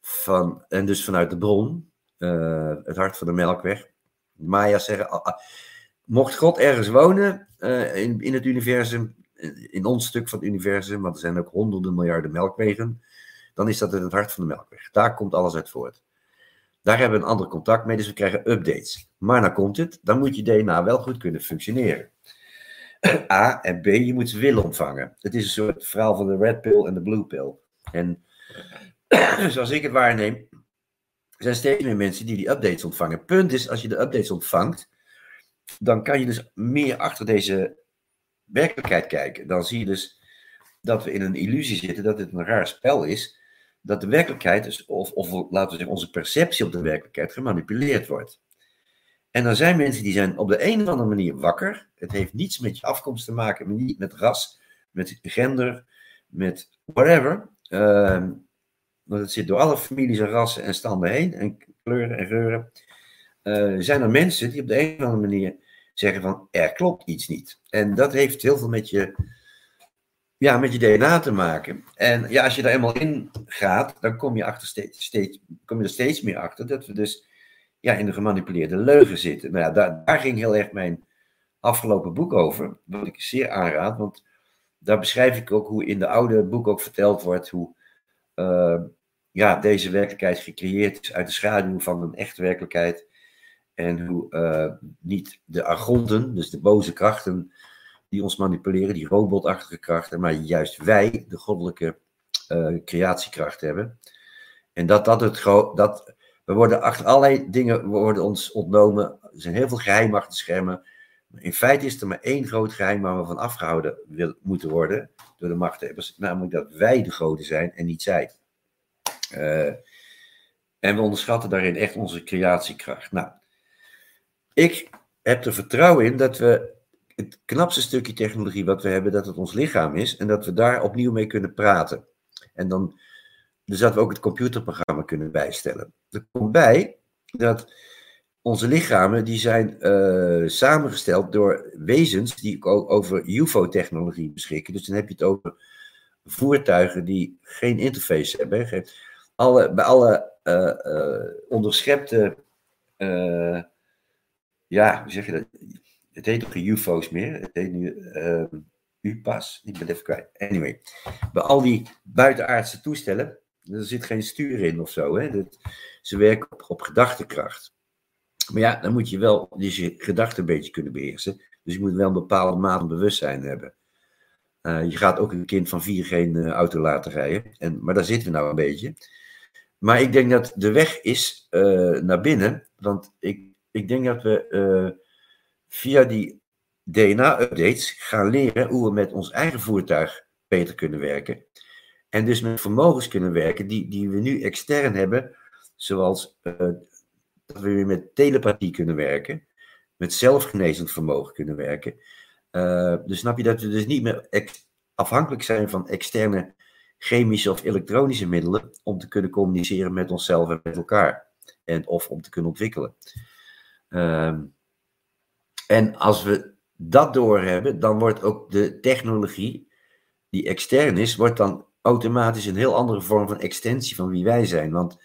Van, en dus vanuit de bron, het hart van de Melkweg. De Maya's zeggen, ah, ah, mocht God ergens wonen in, in het universum, in ons stuk van het universum, want er zijn ook honderden miljarden melkwegen, dan is dat in het hart van de Melkweg. Daar komt alles uit voort. Daar hebben we een ander contact mee, dus we krijgen updates. Maar dan komt het, dan moet je DNA wel goed kunnen functioneren. A en B, je moet ze willen ontvangen. Het is een soort verhaal van de red pill en de blue pill. En zoals ik het waarneem, zijn steeds meer mensen die die updates ontvangen. Punt is, als je de updates ontvangt, dan kan je dus meer achter deze werkelijkheid kijken. Dan zie je dus dat we in een illusie zitten, dat het een raar spel is, dat de werkelijkheid, dus, of, of laten we zeggen onze perceptie op de werkelijkheid, gemanipuleerd wordt. En er zijn mensen die zijn op de een of andere manier wakker. Het heeft niets met je afkomst te maken, niet met ras, met gender, met whatever. Uh, want het zit door alle families en rassen en standen heen, en kleuren en geuren. Uh, zijn er mensen die op de een of andere manier zeggen van er klopt iets niet. En dat heeft heel veel met je, ja, met je DNA te maken. En ja, als je daar eenmaal in gaat, dan kom je, achter steeds, steeds, kom je er steeds meer achter dat we dus ja, in de gemanipuleerde leugen zitten. Nou ja, daar, daar ging heel erg mijn afgelopen boek over, wat ik zeer aanraad, want daar beschrijf ik ook hoe in de oude boek ook verteld wordt hoe uh, ja, deze werkelijkheid gecreëerd is uit de schaduw van een echte werkelijkheid. En hoe uh, niet de argonten, dus de boze krachten die ons manipuleren, die robotachtige krachten, maar juist wij de goddelijke uh, creatiekracht hebben. En dat dat het dat we worden achter allerlei dingen worden ons ontnomen. Er zijn heel veel geheimen achter schermen. In feite is er maar één groot geheim waar we van afgehouden wil, moeten worden door de machthebbers. Namelijk dat wij de grote zijn en niet zij. Uh, en we onderschatten daarin echt onze creatiekracht. Nou, ik heb er vertrouwen in dat we het knapste stukje technologie wat we hebben, dat het ons lichaam is. En dat we daar opnieuw mee kunnen praten. En dan dus dat we ook het computerprogramma kunnen bijstellen. Er komt bij dat onze lichamen die zijn uh, samengesteld door wezens die ook over UFO-technologie beschikken. Dus dan heb je het over voertuigen die geen interface hebben. Alle, bij alle uh, uh, onderschepte, ja, hoe zeg je dat? Het heet toch geen UFO's meer? Het heet nu UPA's. Ik ben even kwijt. Anyway, bij al die buitenaardse toestellen er zit geen stuur in of zo. Hè? Dat, ze werken op, op gedachtekracht. Maar ja, dan moet je wel dus je gedachten een beetje kunnen beheersen. Dus je moet wel een bepaalde mate van bewustzijn hebben. Uh, je gaat ook een kind van vier geen uh, auto laten rijden. En, maar daar zitten we nou een beetje. Maar ik denk dat de weg is uh, naar binnen. Want ik, ik denk dat we via die DNA-updates gaan leren hoe we met ons eigen voertuig beter kunnen werken. En dus met vermogens kunnen werken die, die we nu extern hebben, zoals uh, dat we weer met telepathie kunnen werken, met zelfgenezend vermogen kunnen werken. Uh, dus snap je dat we dus niet meer afhankelijk zijn van externe chemische of elektronische middelen om te kunnen communiceren met onszelf en met elkaar. En of om te kunnen ontwikkelen. Uh, en als we dat doorhebben, dan wordt ook de technologie die extern is, wordt dan automatisch een heel andere vorm van extensie van wie wij zijn. Want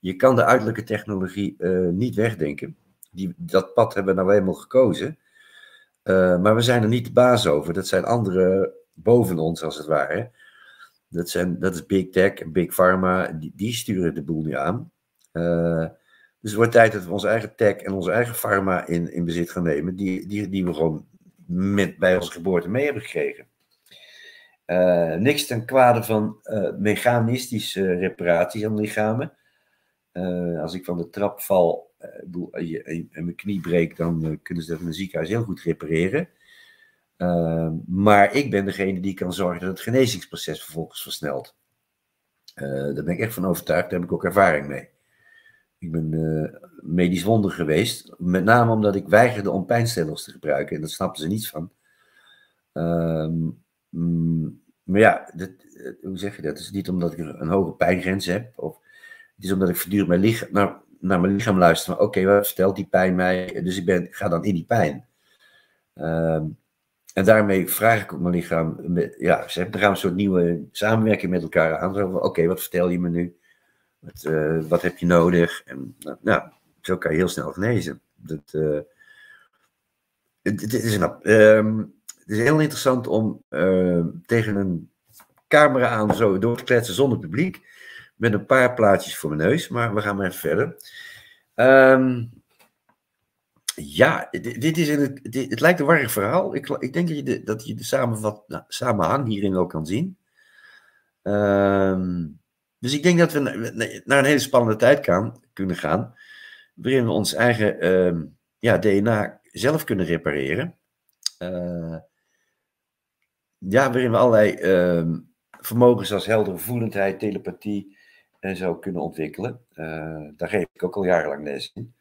je kan de uiterlijke technologie uh, niet wegdenken. Die, dat pad hebben we nou eenmaal gekozen. Uh, maar we zijn er niet de baas over. Dat zijn anderen boven ons, als het ware. Dat, zijn, dat is Big Tech en Big Pharma. Die, die sturen de boel nu aan. Uh, dus het wordt tijd dat we onze eigen tech en onze eigen pharma in, in bezit gaan nemen. Die, die, die we gewoon met, bij onze geboorte mee hebben gekregen. Uh, niks ten kwade van uh, mechanistische reparaties aan lichamen. Uh, als ik van de trap val en mijn knie breek, dan kunnen ze dat in een ziekenhuis heel goed repareren. Maar ik ben degene die kan zorgen dat het genezingsproces vervolgens versnelt. Daar ben ik echt van overtuigd, daar heb ik ook ervaring mee. Ik ben uh, medisch wonder geweest, met name omdat ik weigerde om pijnstillers te gebruiken en daar snapten ze niets van. Ehm, mm, maar ja, eh, hoe zeg je dat? Het is niet omdat ik een hoge pijngrens heb, of het is omdat ik voortdurend mijn lichaam, naar, naar mijn lichaam luister. Oké, wat vertelt die pijn mij? Dus ik ben, ga dan in die pijn. Uh, en daarmee vraag ik ook mijn lichaam, ja, ze hebben, gaan een soort nieuwe samenwerking met elkaar aan. Oké, wat vertel je me nu? Wat, uh, wat heb je nodig? En nou, zo kan je heel snel genezen. Dat, uh, het, is een, um, het is heel interessant om uh, tegen een camera aan zo door te kletsen zonder publiek. Met een paar plaatjes voor mijn neus, maar we gaan maar even verder. Um, ja, dit, is het, dit, het lijkt een warrig verhaal. Ik, ik denk dat je de, dat je de samenvat, nou, samenhang hierin ook kan zien. Um, dus ik denk dat we naar een hele spannende tijd kunnen gaan, waarin we ons eigen um, ja, DNA zelf kunnen repareren. Uh, ja, waarin we allerlei um, vermogens als heldere voelendheid, telepathie en zo kunnen ontwikkelen. Uh, daar geef ik ook al jarenlang les in.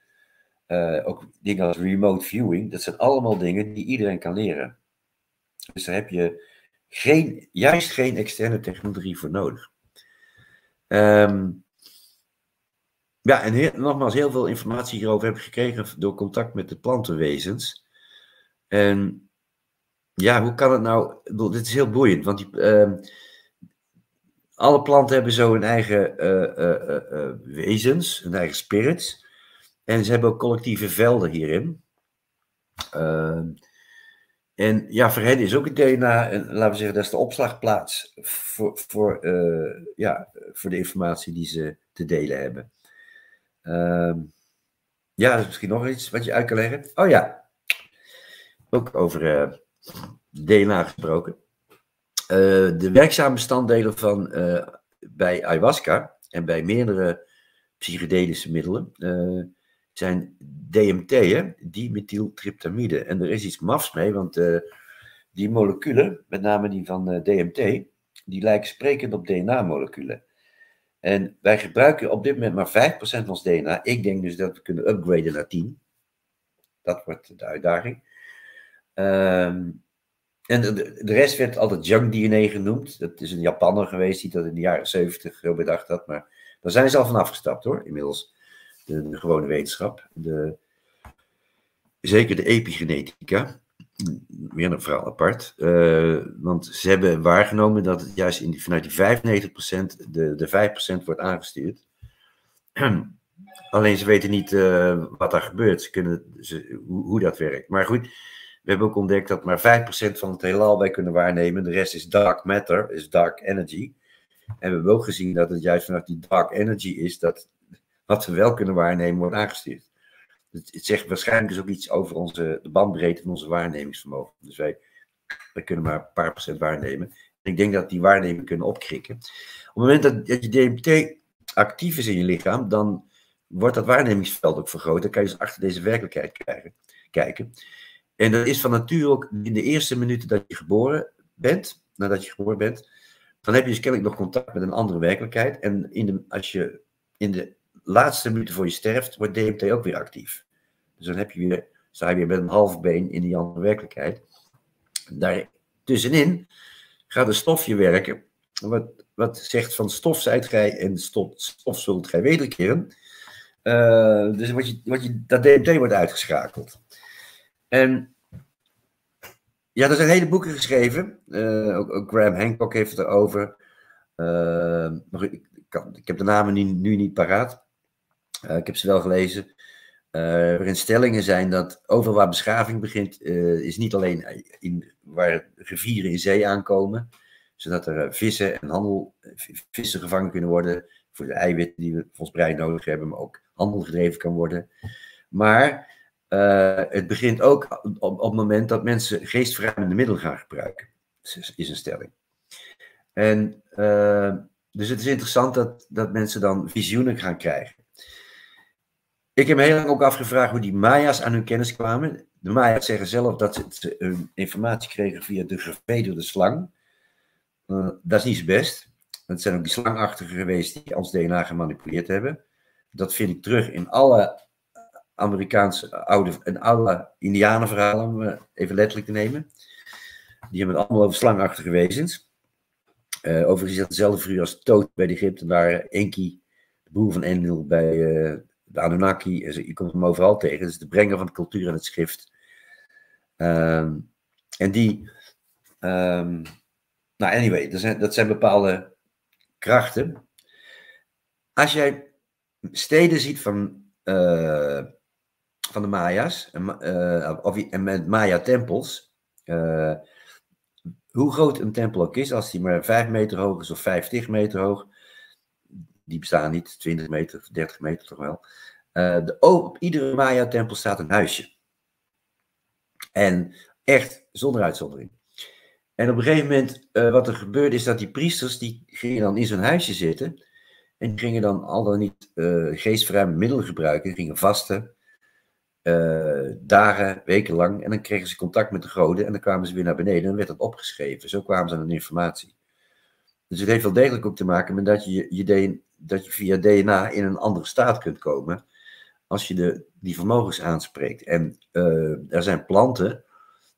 Uh, ook dingen als remote viewing, dat zijn allemaal dingen die iedereen kan leren. Dus daar heb je geen, juist geen externe technologie voor nodig. Um, ja, en nogmaals, heel veel informatie hierover heb ik gekregen door contact met de plantenwezens. En ja, hoe kan het nou? Dit is heel boeiend, want die, uh, alle planten hebben zo hun eigen uh, uh, wezens, hun eigen spirits. En ze hebben ook collectieve velden hierin. En ja, voor hen is ook het DNA, en, laten we zeggen, dat is de opslagplaats voor, voor, uh, ja, voor de informatie die ze te delen hebben. Uh, ja, dat is misschien nog iets wat je uit kan leggen. Oh ja, ook over uh, DNA gesproken. de werkzame bestanddelen van bij ayahuasca en bij meerdere psychedelische middelen zijn DMT, hè, dimethyltryptamide. En er is iets mafs mee, want uh, die moleculen, met name die van uh, DMT, die lijken sprekend op DNA-moleculen. En wij gebruiken op dit moment maar 5% van ons DNA. Ik denk dus dat we kunnen upgraden naar 10. Dat wordt de uitdaging. Um, en de, de, rest werd altijd junk DNA genoemd. Dat is een Japanner geweest die dat in de jaren 70 bedacht had. Maar daar zijn ze al van afgestapt hoor, inmiddels de, gewone wetenschap. De, zeker de epigenetica. Weer een verhaal apart. Uh, want ze hebben waargenomen dat het juist in die, vanuit die 95% de, de 5% wordt aangestuurd. Alleen ze weten niet uh, wat daar gebeurt. Ze kunnen, hoe, hoe, dat werkt. Maar goed, we hebben ook ontdekt dat maar 5% van het heelal wij kunnen waarnemen. De rest is dark matter, is dark energy. En we hebben ook gezien dat het juist vanuit die dark energy is dat wat we wel kunnen waarnemen, wordt aangestuurd. Het, zegt waarschijnlijk dus ook iets over onze, de bandbreedte van onze waarnemingsvermogen. Dus wij, wij kunnen maar een paar procent waarnemen. ik denk dat die waarneming kunnen opkrikken. Op het moment dat, je DMT actief is in je lichaam, dan wordt dat waarnemingsveld ook vergroot. Dan kan je dus achter deze werkelijkheid kijken. En dat is van nature ook in de eerste minuten dat je geboren bent, nadat je geboren bent, dan heb je dus kennelijk nog contact met een andere werkelijkheid. En in de, als je in de laatste minuten voor je sterft, wordt DMT ook weer actief. Dus dan heb je weer, sta je weer met een half been in die andere werkelijkheid. Daar tussenin gaat een stofje werken, wat, wat zegt van stof zijt gij en stof, zult gij wederkeren. Uh, dus wat je, wat je, dat DMT wordt uitgeschakeld. En ja, er zijn hele boeken geschreven. Uh, ook, Graham Hancock heeft het erover. Uh, ik, kan, ik, heb de namen nu, nu niet paraat. Uh, ik heb ze wel gelezen. Uh, waarin stellingen zijn dat overal waar beschaving begint, uh, is niet alleen in, waar rivieren in zee aankomen, zodat er vissen en handel, vissen gevangen kunnen worden voor de eiwitten die we voor brein nodig hebben, maar ook handel gedreven kan worden. Maar het begint ook op, het moment dat mensen geestverruimende middelen gaan gebruiken, is, is een stelling. En dus het is interessant dat, dat mensen dan visioenen gaan krijgen. Ik heb me heel lang ook afgevraagd hoe die Maya's aan hun kennis kwamen. De Maya's zeggen zelf dat ze hun informatie kregen via de gevederde slang. Uh, dat is niet zo best. Het zijn ook die slangachtigen geweest die ons DNA gemanipuleerd hebben. Dat vind ik terug in alle Amerikaanse oude en alle Indianenverhalen, om even letterlijk te nemen. Die hebben het allemaal over slangachtige wezens. Overigens is dat dezelfde als Toot bij de Egyptenaren, Enki, de broer van Enlil bij de Anunnaki. Je komt hem overal tegen. Is de brenger van de cultuur en het schrift. Um, en die, um, nou anyway, dat zijn, dat zijn bepaalde krachten. Als jij steden ziet van, uh, van de Maya's, en, uh, of, en met Maya-tempels, uh, hoe groot een tempel ook is, als die maar 5 meter hoog is of 50 meter hoog, die bestaan niet, 20 meter, 30 meter toch wel. de, op iedere Maya-tempel staat een huisje. En echt zonder uitzondering. En op een gegeven moment, uh, wat er gebeurde, is dat die priesters, die gingen dan in zo'n huisje zitten. En die gingen dan al dan niet uh, geestverruimende middelen gebruiken. Gingen vasten, uh, dagen, weken lang. En dan kregen ze contact met de goden. En dan kwamen ze weer naar beneden en werd dat opgeschreven. Zo kwamen ze aan de informatie. Dus het heeft wel degelijk ook te maken met dat je, je, dat je via DNA in een andere staat kunt komen. Als je de, die vermogens aanspreekt. En er zijn planten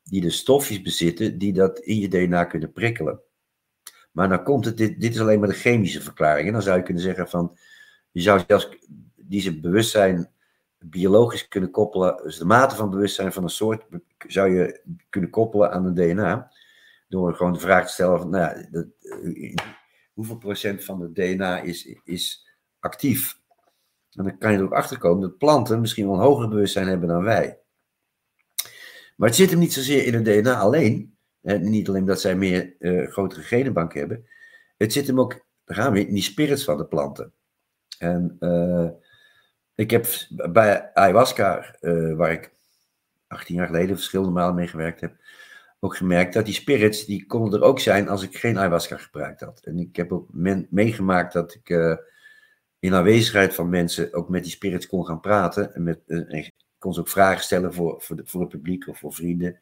die de stofjes bezitten die dat in je DNA kunnen prikkelen. Maar dan komt het, dit, dit is alleen maar de chemische verklaring. En dan zou je kunnen zeggen van, je zou zelfs deze bewustzijn biologisch kunnen koppelen, dus de mate van bewustzijn van een soort zou je kunnen koppelen aan een DNA. Door gewoon de vraag te stellen van, nou dat, hoeveel procent van het DNA is, is actief? En dan kan je er ook achter komen dat planten misschien wel een hoger bewustzijn hebben dan wij. Maar het zit hem niet zozeer in het DNA alleen. En niet alleen dat zij meer uh, grotere genenbank hebben. Het zit hem ook, daar gaan we in die spirits van de planten. En uh, ik heb bij ayahuasca, uh, waar ik 18 jaar geleden verschillende malen mee gewerkt heb, ook gemerkt dat die spirits, die konden er ook zijn als ik geen ayahuasca gebruikt had. En ik heb ook meegemaakt dat ik in aanwezigheid van mensen ook met die spirits kon gaan praten. En met, kon ze ook vragen stellen voor, voor, de, voor het publiek of voor vrienden.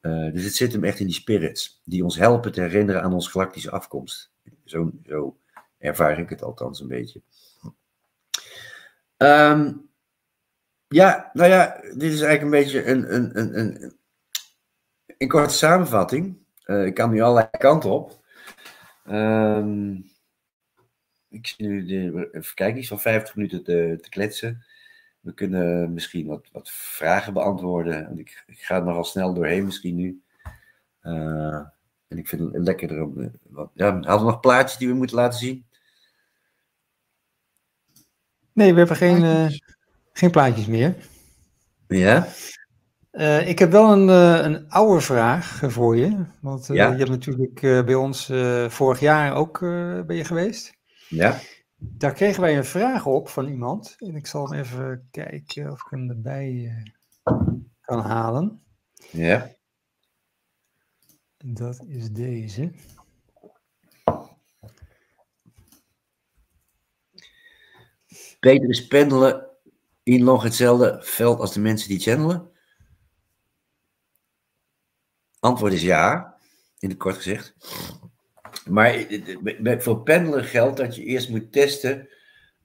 Uh, dus het zit hem echt in die spirits, die ons helpen te herinneren aan onze galactische afkomst. Zo, zo ervaar ik het althans een beetje. Um, ja, nou ja, dit is eigenlijk een beetje een, een, een, een, een korte samenvatting. Uh, ik kan nu allerlei kanten op. Um, ik zie nu de, even kijken, iets van 50 minuten te, te kletsen. We kunnen misschien wat, wat vragen beantwoorden. Ik, ik ga er nogal snel doorheen misschien nu. Uh, en ik vind het lekkerder om... Eh, wat, ja, hadden we nog plaatjes die we moeten laten zien? Nee, we hebben geen, uh, geen plaatjes meer. Ja? Uh, ik heb wel een, uh, een oude vraag voor je. Want uh, ja? je hebt natuurlijk bij ons vorig jaar ook ben je geweest. Ja. Daar kregen wij een vraag op van iemand. En ik zal hem even kijken of ik hem erbij kan halen. Ja. Dat is deze. Peter is pendelen in nog hetzelfde veld als de mensen die channelen? Antwoord is ja, in het kort gezegd. Maar voor pendelen geldt dat je eerst moet testen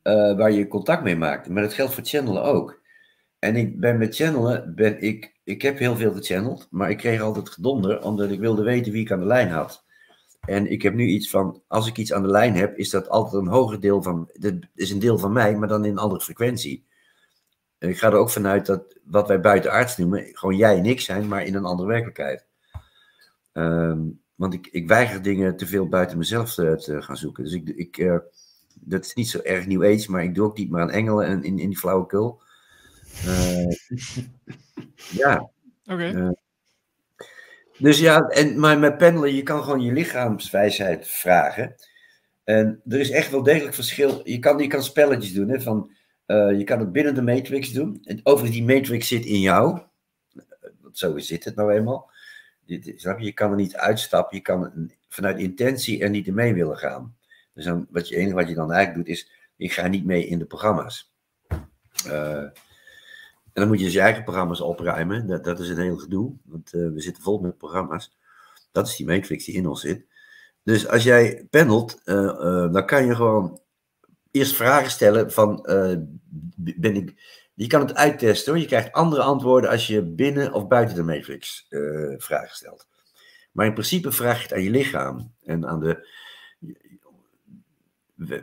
uh, waar je contact mee maakt. Maar dat geldt voor channelen ook. En ik ben met channelen, ben ik, ik heb heel veel gechanneld, maar ik kreeg altijd gedonder, omdat ik wilde weten wie ik aan de lijn had. En ik heb nu iets van, als ik iets aan de lijn heb, is dat altijd een hoger deel van, dat is een deel van mij, maar dan in een andere frequentie. En ik ga er ook vanuit dat wat wij buitenaards noemen, gewoon jij en ik zijn, maar in een andere werkelijkheid. Um, want ik, ik weiger dingen te veel buiten mezelf te, te gaan zoeken. Dus ik, ik uh, dat is niet zo erg nieuw age, maar ik doe ook niet meer aan engelen en in, in die flauwekul. Uh, ja. Oké. Okay. Uh, dus ja, en, maar met pendelen, je kan gewoon je lichaamswijsheid vragen. En er is echt wel degelijk verschil. Je kan, je kan spelletjes doen, hè, van, je kan het binnen de matrix doen. En overigens, die matrix zit in jou. Zo zit het nou eenmaal. Je, je kan er niet uitstappen, je kan vanuit intentie er niet mee willen gaan. Dus dan, wat je enige wat je dan eigenlijk doet is, ik ga niet mee in de programma's. en dan moet je dus je eigen programma's opruimen. Dat, dat is een heel gedoe, want we zitten vol met programma's. Dat is die matrix die in ons zit. Dus als jij panelt, dan kan je gewoon eerst vragen stellen van, ben ik, je kan het uittesten hoor. Je krijgt andere antwoorden als je binnen of buiten de matrix uh, vragen stelt. Maar in principe vraag je het aan je lichaam en aan de.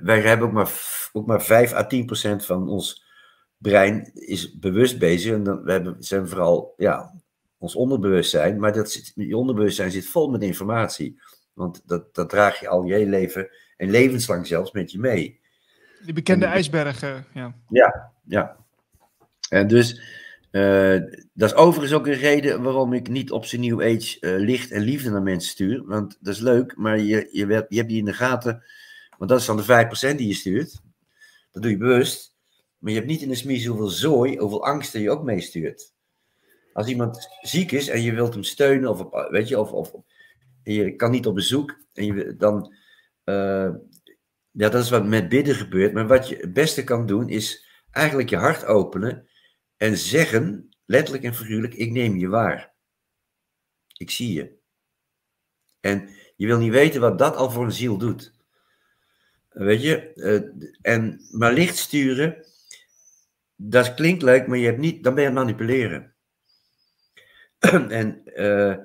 Wij hebben ook maar, ook maar 5 à 10 procent van ons brein is bewust bezig. En dan, we hebben, zijn vooral ja, ons onderbewustzijn. Maar dat zit, je onderbewustzijn zit vol met informatie. Want dat, dat draag je al je hele leven en levenslang zelfs met je mee. Die bekende ijsbergen, ja. Ja, ja. En dus, uh, dat is overigens ook een reden waarom ik niet op zijn New Age uh, licht en liefde naar mensen stuur. Want dat is leuk, maar je, je, je hebt die in de gaten. Want dat is dan de 5% die je stuurt. Dat doe je bewust. Maar je hebt niet in de smies hoeveel zooi, hoeveel angsten je ook meestuurt. Als iemand ziek is en je wilt hem steunen, of, weet je, of, of je kan niet op bezoek, en je, dan. Uh, ja, dat is wat met bidden gebeurt. Maar wat je het beste kan doen, is eigenlijk je hart openen en zeggen, letterlijk en figuurlijk, ik neem je waar. Ik zie je. En je wil niet weten wat dat al voor een ziel doet. Weet je, uh, en, maar licht sturen, dat klinkt leuk, maar je hebt niet, dan ben je aan het manipuleren. en uh,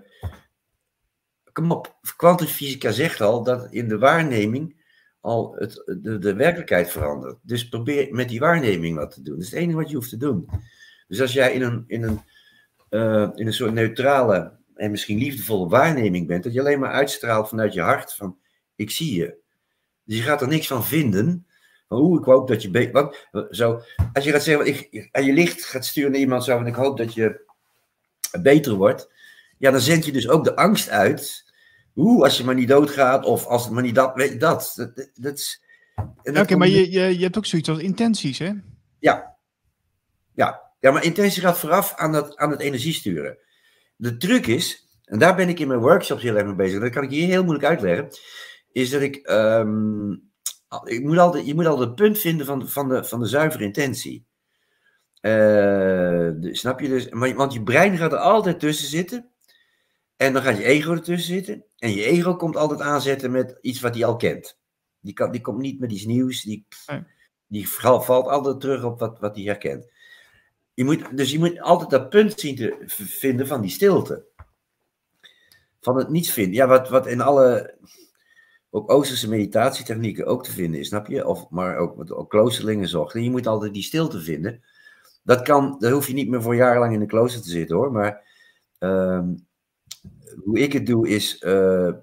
kom op, kwantumfysica zegt al dat in de waarneming al het, de, de werkelijkheid verandert. Dus probeer met die waarneming wat te doen. Dat is het enige wat je hoeft te doen. Dus als jij in een, in een, uh, in een soort neutrale en misschien liefdevolle waarneming bent, dat je alleen maar uitstraalt vanuit je hart van ik zie je. Dus je gaat er niks van vinden. Van, oeh, ik hoop dat je. Wat, zo, als je gaat zeggen, ik, aan je licht gaat sturen naar iemand zo, en ik hoop dat je beter wordt. Ja, dan zend je dus ook de angst uit. Oeh, als je maar niet doodgaat, of als het maar niet dat, weet je dat. dat, dat. Oké, maar je, je, je hebt ook zoiets als intenties, hè? Ja. Ja, ja, maar intentie gaat vooraf aan, dat, aan het energiesturen. De truc is, en daar ben ik in mijn workshops heel erg mee bezig, dat kan ik hier heel moeilijk uitleggen, is dat ik, um, ik moet altijd, je moet altijd het punt vinden van, van, de, van de zuivere intentie. Uh, snap je dus? Want je brein gaat er altijd tussen zitten. En dan gaat je ego ertussen zitten. En je ego komt altijd aanzetten met iets wat hij al kent. Die, kan, die komt niet met iets nieuws. Die, die valt altijd terug op wat, wat hij herkent. Je moet, dus je moet altijd dat punt zien te vinden van die stilte. Van het niets vinden. Ja, wat, wat in alle ook Oosterse meditatietechnieken ook te vinden is, snap je? Of, maar ook wat ook kloosterlingen zochten. Je moet altijd die stilte vinden. Dat kan, daar hoef je niet meer voor jarenlang in de klooster te zitten hoor. Maar uh, hoe ik het doe is, uh,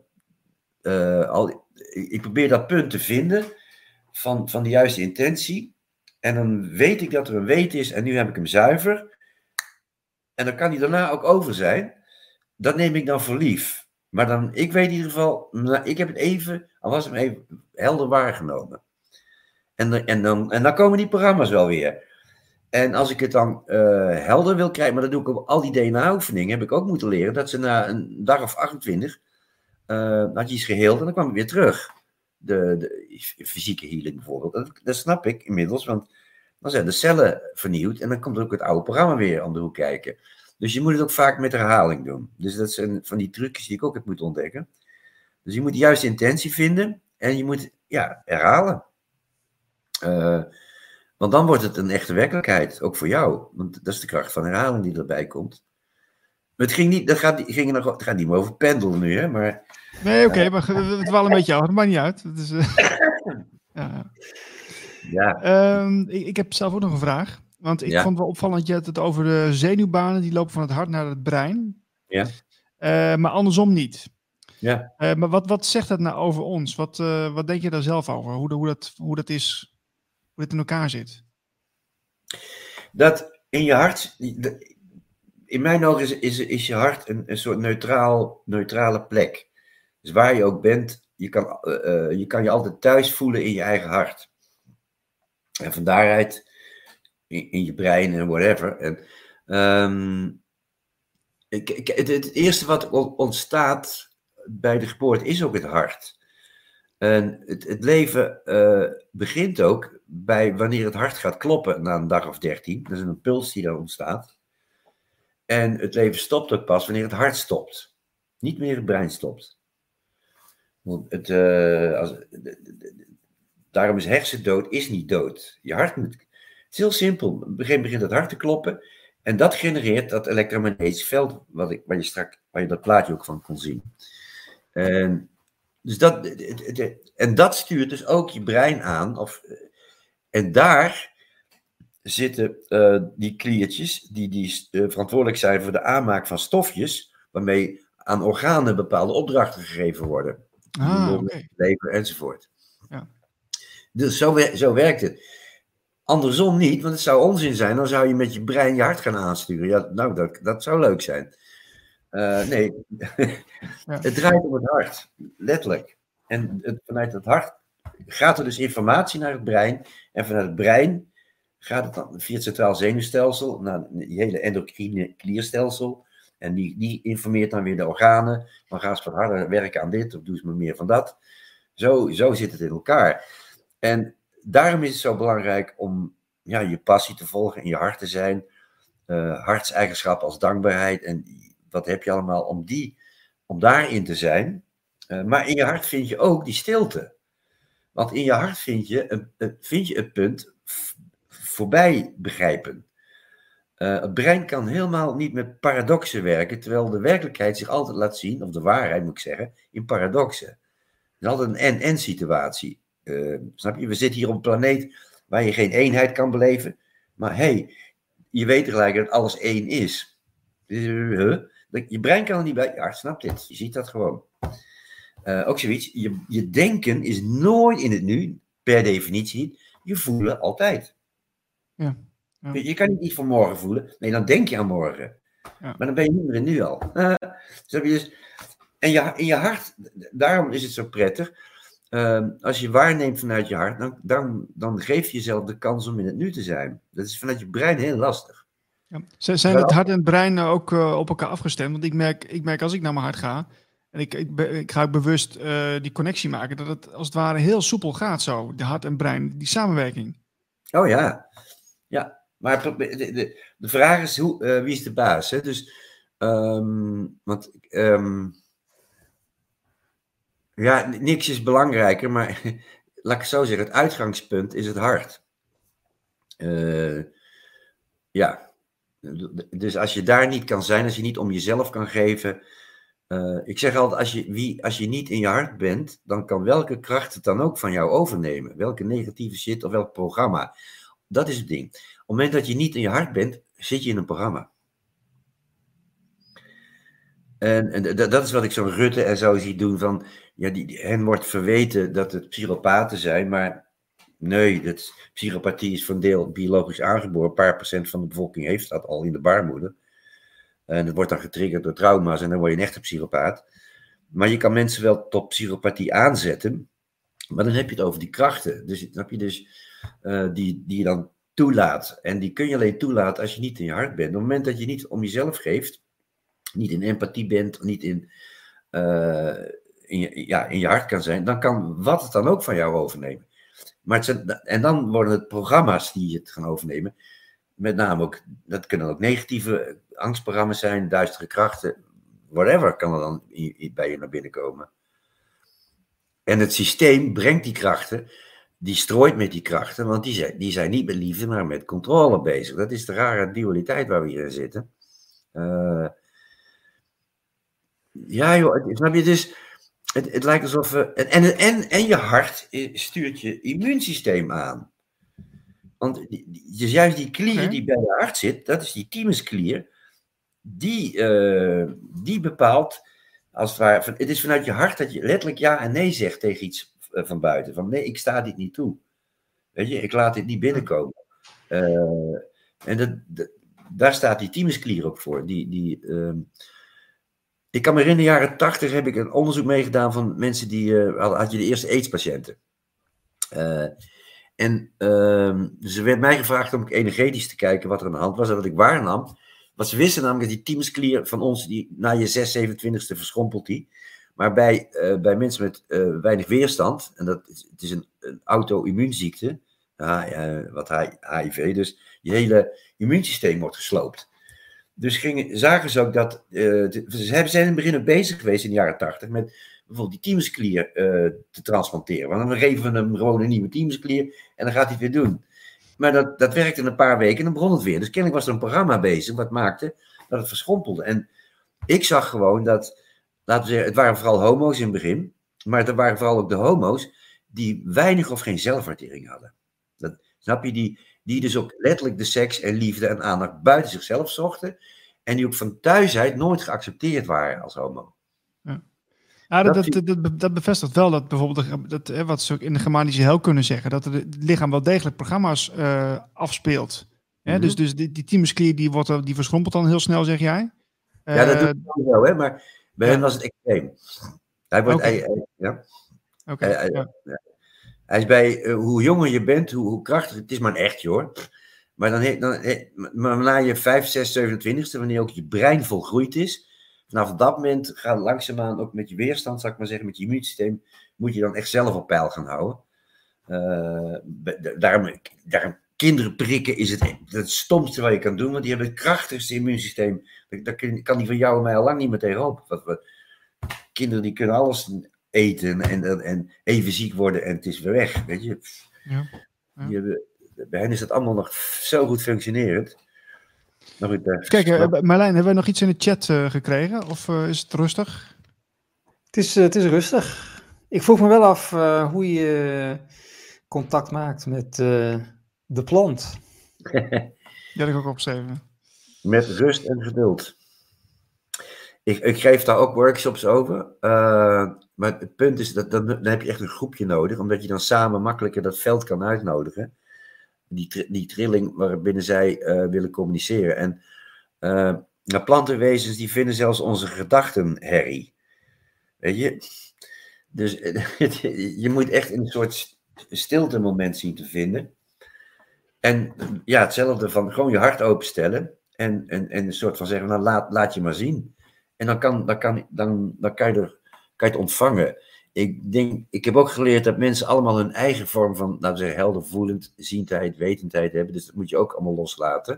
uh, al, ik probeer dat punt te vinden van, van de juiste intentie. En dan weet ik dat er een weet is en nu heb ik hem zuiver. En dan kan hij daarna ook over zijn. Dat neem ik dan voor lief. Maar dan, ik weet in ieder geval, nou, ik heb het even, al was hem even helder waargenomen. En, en, dan, en dan komen die programma's wel weer. En als ik het dan uh, helder wil krijgen, maar dat doe ik op al die DNA-oefeningen, heb ik ook moeten leren dat ze na een dag of 28, uh, had je iets geheeld en dan kwam ik weer terug de, de fysieke healing bijvoorbeeld. Dat, snap ik inmiddels, want dan zijn de cellen vernieuwd en dan komt ook het oude programma weer aan de hoek kijken. Dus je moet het ook vaak met herhaling doen. Dus dat zijn van die trucjes die ik ook heb moeten ontdekken. Dus je moet de juiste intentie vinden en je moet ja, herhalen. Uh, want dan wordt het een echte werkelijkheid, ook voor jou. Want dat is de kracht van herhaling die erbij komt. het ging niet, dat gaat niet meer over pendelen nu, hè, maar Nee, oké, maar het wel een beetje af. Dat maakt niet uit. Het is, uh, ja. ja. Um, ik, ik, heb zelf ook nog een vraag. Want ik ja. vond het wel opvallend, je had het over de zenuwbanen die lopen van het hart naar het brein. Ja. Uh, maar andersom niet. Ja. Uh, maar wat, wat zegt dat nou over ons? Wat, wat denk je daar zelf over? Hoe, hoe, dat, hoe dat is, hoe het in elkaar zit? Dat in je hart, in mijn ogen is, is, is je hart een, een soort neutraal, neutrale plek. Dus waar je ook bent, je kan, uh, je kan je altijd thuis voelen in je eigen hart. En van daaruit in, je brein en whatever. En, um, ik, het, eerste wat ontstaat bij de geboorte is ook het hart. En het, het leven uh, begint ook bij wanneer het hart gaat kloppen na een dag of dertien. Dat is een puls die dan ontstaat. En het leven stopt ook pas wanneer het hart stopt. Niet meer het brein stopt. Het, uh, als, daarom is hersendood is niet dood. Je hart moet. Het is heel simpel. Op begint het hart te kloppen. En dat genereert dat elektromagnetisch veld, wat ik, waar, je strak, waar je dat plaatje ook van kon zien. En, dus dat, en dat stuurt dus ook je brein aan. Of, en daar zitten uh, die kliertjes die, die verantwoordelijk zijn voor de aanmaak van stofjes, waarmee aan organen bepaalde opdrachten gegeven worden. Ah, okay. Lever enzovoort. Ja. Dus zo, zo werkt het. Andersom niet, want het zou onzin zijn. Dan zou je met je brein je hart gaan aansturen. Ja, nou, dat, dat zou leuk zijn. Uh, nee, ja. het draait om het hart, letterlijk. En het, vanuit het hart gaat er dus informatie naar het brein. En vanuit het brein gaat het dan via het centraal zenuwstelsel naar het hele endocrine klierstelsel. En die, die informeert dan weer de organen. Dan gaan ze wat harder werken aan dit of doen ze meer van dat. Zo, zo zit het in elkaar. En daarom is het zo belangrijk om ja, je passie te volgen, in je hart te zijn. Uh, hartseigenschappen als dankbaarheid en wat heb je allemaal om, die, om daarin te zijn. Uh, maar in je hart vind je ook die stilte. Want in je hart vind je een, vind je een punt voorbij begrijpen. Uh, het brein kan helemaal niet met paradoxen werken, terwijl de werkelijkheid zich altijd laat zien, of de waarheid moet ik zeggen, in paradoxen. Het is altijd een en-en situatie. Uh, snap je? We zitten hier op een planeet waar je geen eenheid kan beleven, maar hey, je weet gelijk dat alles één is. Uh, je brein kan er niet bij. Ja, snap dit. Je ziet dat gewoon. Ook zoiets. Je, je denken is nooit in het nu, per definitie. Je voelen altijd. Ja. Je kan niet van morgen voelen. Nee, dan denk je aan morgen. Ja. Maar dan ben je niet meer in nu al. Uh, dus heb je dus, en je, in je hart, daarom is het zo prettig. Uh, als je waarneemt vanuit je hart, dan, dan, dan geef je jezelf de kans om in het nu te zijn. Dat is vanuit je brein heel lastig. Ja. Zijn het hart en het brein ook uh, op elkaar afgestemd? Want ik merk, ik merk als ik naar mijn hart ga, en ik, ik, ik ga ook bewust die connectie maken, dat het als het ware heel soepel gaat zo, de hart en brein, die samenwerking. Oh ja, ja. Maar de, de, de vraag is, hoe, uh, wie is de baas? Hè? Dus, um, want, um, ja, niks is belangrijker, maar laat ik het zo zeggen, het uitgangspunt is het hart. Uh, ja, dus als je daar niet kan zijn, als je niet om jezelf kan geven. Uh, ik zeg altijd, als je, wie, als je niet in je hart bent, dan kan welke kracht het dan ook van jou overnemen. Welke negatieve shit of welk programma. Dat is het ding. Op het moment dat je niet in je hart bent, zit je in een programma. En, en dat is wat ik zo'n Rutte en zo zie doen van, ja, die, hen wordt verweten dat het psychopaten zijn, maar nee, dat, psychopathie is van deel biologisch aangeboren. Een paar procent van de bevolking heeft dat al in de baarmoeder. En het wordt dan getriggerd door trauma's en dan word je een echte psychopaat. Maar je kan mensen wel tot psychopathie aanzetten, maar dan heb je het over die krachten. Dus heb je dus uh, die, die je dan toelaat. En die kun je alleen toelaten als je niet in je hart bent. Op het moment dat je niet om jezelf geeft, niet in empathie bent, niet in, uh, in, je, ja, in je hart kan zijn, dan kan wat het dan ook van jou overnemen. Maar en dan worden het programma's die het gaan overnemen. Met name ook, dat kunnen ook negatieve angstprogramma's zijn, duistere krachten, whatever kan er dan bij je naar binnen komen. En het systeem brengt die krachten die strooit met die krachten, want die zijn, die zijn niet met liefde, maar met controle bezig. Dat is de rare dualiteit waar we hier in zitten. Uh, ja, joh, snap je? Dus het, het lijkt alsof. We, en, en, en je hart stuurt je immuunsysteem aan. Want dus juist die klier die bij je hart zit, dat is die thymusklier, die, uh, die bepaalt, als het ware, het is vanuit je hart dat je letterlijk ja en nee zegt tegen iets eh, van buiten. Van nee, ik sta dit niet toe. Weet je, ik laat dit niet binnenkomen. Uh, en dat, daar staat die thymusklier ook voor. Die, die, uh, ik kan me herinneren, in de jaren tachtig heb ik een onderzoek meegedaan van mensen die, uh, had je de eerste AIDS-patiënten. en ehm, ze werd mij gevraagd om energetisch te kijken wat er aan de hand was en wat ik waarnam. Wat ze wisten namelijk dat die thymusklier van ons, die, na je 6, 27ste verschrompelt die. Maar bij, uh, bij mensen met uh, weinig weerstand, en dat is, het is een, een auto-immuunziekte, ja, wat HIV, dus je hele immuunsysteem wordt gesloopt. Dus gingen, zagen ze ook dat, uh, ze zijn in het begin ook bezig geweest in de jaren tachtig met bijvoorbeeld die teamsklier uh, te transplanteren. Want dan geven we hem gewoon een nieuwe teamsklier en dan gaat hij het weer doen. Maar dat, dat werkte een paar weken en dan begon het weer. Dus kennelijk was er een programma bezig wat maakte dat het verschrompelde. En ik zag gewoon dat, laten we zeggen, het waren vooral homo's in het begin, maar er waren vooral ook de homo's die weinig of geen zelfwaardering hadden. Dat, snap je? Die, die dus ook letterlijk de seks en liefde en aandacht buiten zichzelf zochten. En die ook van thuis uit nooit geaccepteerd waren als homo. Ja. Ja, dat, dat, dat, dat, bevestigt wel dat bijvoorbeeld, dat, wat ze ook in de Germanische hel kunnen zeggen, dat het lichaam wel degelijk programma's uh, afspeelt. Mm Dus, dus die, die thymusklier die, wordt, die verschrompelt dan heel snel, zeg jij? ja, dat doet het eh, wel, hè? maar bij hem was het extreem. Hij wordt, okay. hij, hij, ja. Okay, hij, ja. hij, is bij, uh, hoe jonger je bent, hoe, hoe krachtiger, het is maar een echtje hoor. Maar dan, he, dan he, maar na je 5, 6, 27ste, wanneer ook je brein volgroeid is, vanaf dat moment gaat langzaamaan ook met je weerstand, zou ik maar zeggen, met je immuunsysteem, moet je dan echt zelf op peil gaan houden. Uh, daarom, daarom kinderen prikken is het, het stomste wat je kan doen, want die hebben het krachtigste immuunsysteem. Daar kan die van jou en mij al lang niet meer tegenop. Wat we, kinderen die kunnen alles eten en, en, en, even ziek worden en het is weer weg. Weet je? Ja, ja. Die bij hen is dat allemaal nog zo goed functionerend. Goed, uh, Kijk, uh, Marlijn, hebben we nog iets in de chat uh, gekregen? Of is het rustig? Het is, het is rustig. Ik vroeg me wel af hoe je contact maakt met de plant. ja, dat ik ook opschreven. Met rust en geduld. Ik, ik geef daar ook workshops over. Uh, maar het punt is, dat dan, dan heb je echt een groepje nodig, omdat je dan samen makkelijker dat veld kan uitnodigen. Die, die trilling waarbinnen zij uh, willen communiceren. En uh, nou, plantenwezens die vinden zelfs onze gedachten herrie. Weet je? Dus je moet echt een soort stilte moment zien te vinden. En ja, hetzelfde van gewoon je hart openstellen. En, en, en een soort van zeggen, nou laat, laat je maar zien. En dan kan, dan kan, dan, dan kan, je er, kan je het ontvangen. Ik, denk, ik heb ook geleerd dat mensen allemaal hun eigen vorm van, laten we zeggen, heldervoelend, ziendheid, wetendheid hebben. Dus dat moet je ook allemaal loslaten.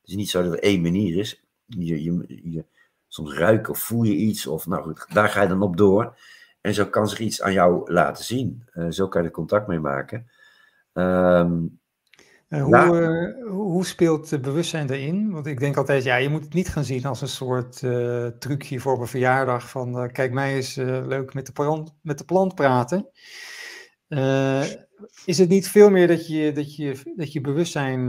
Het is niet zo dat er één manier is. Je, je, je, soms ruiken of voel je iets, of nou goed, daar ga je dan op door. En zo kan zich iets aan jou laten zien. Uh, zo kan je er contact mee maken. Um, hoe, uh, hoe speelt bewustzijn erin? Want ik denk altijd, ja, je moet het niet gaan zien als een soort uh, trucje voor een verjaardag van kijk mij eens leuk met de, plant, met de plant praten. is het niet veel meer dat je, dat je, dat je bewustzijn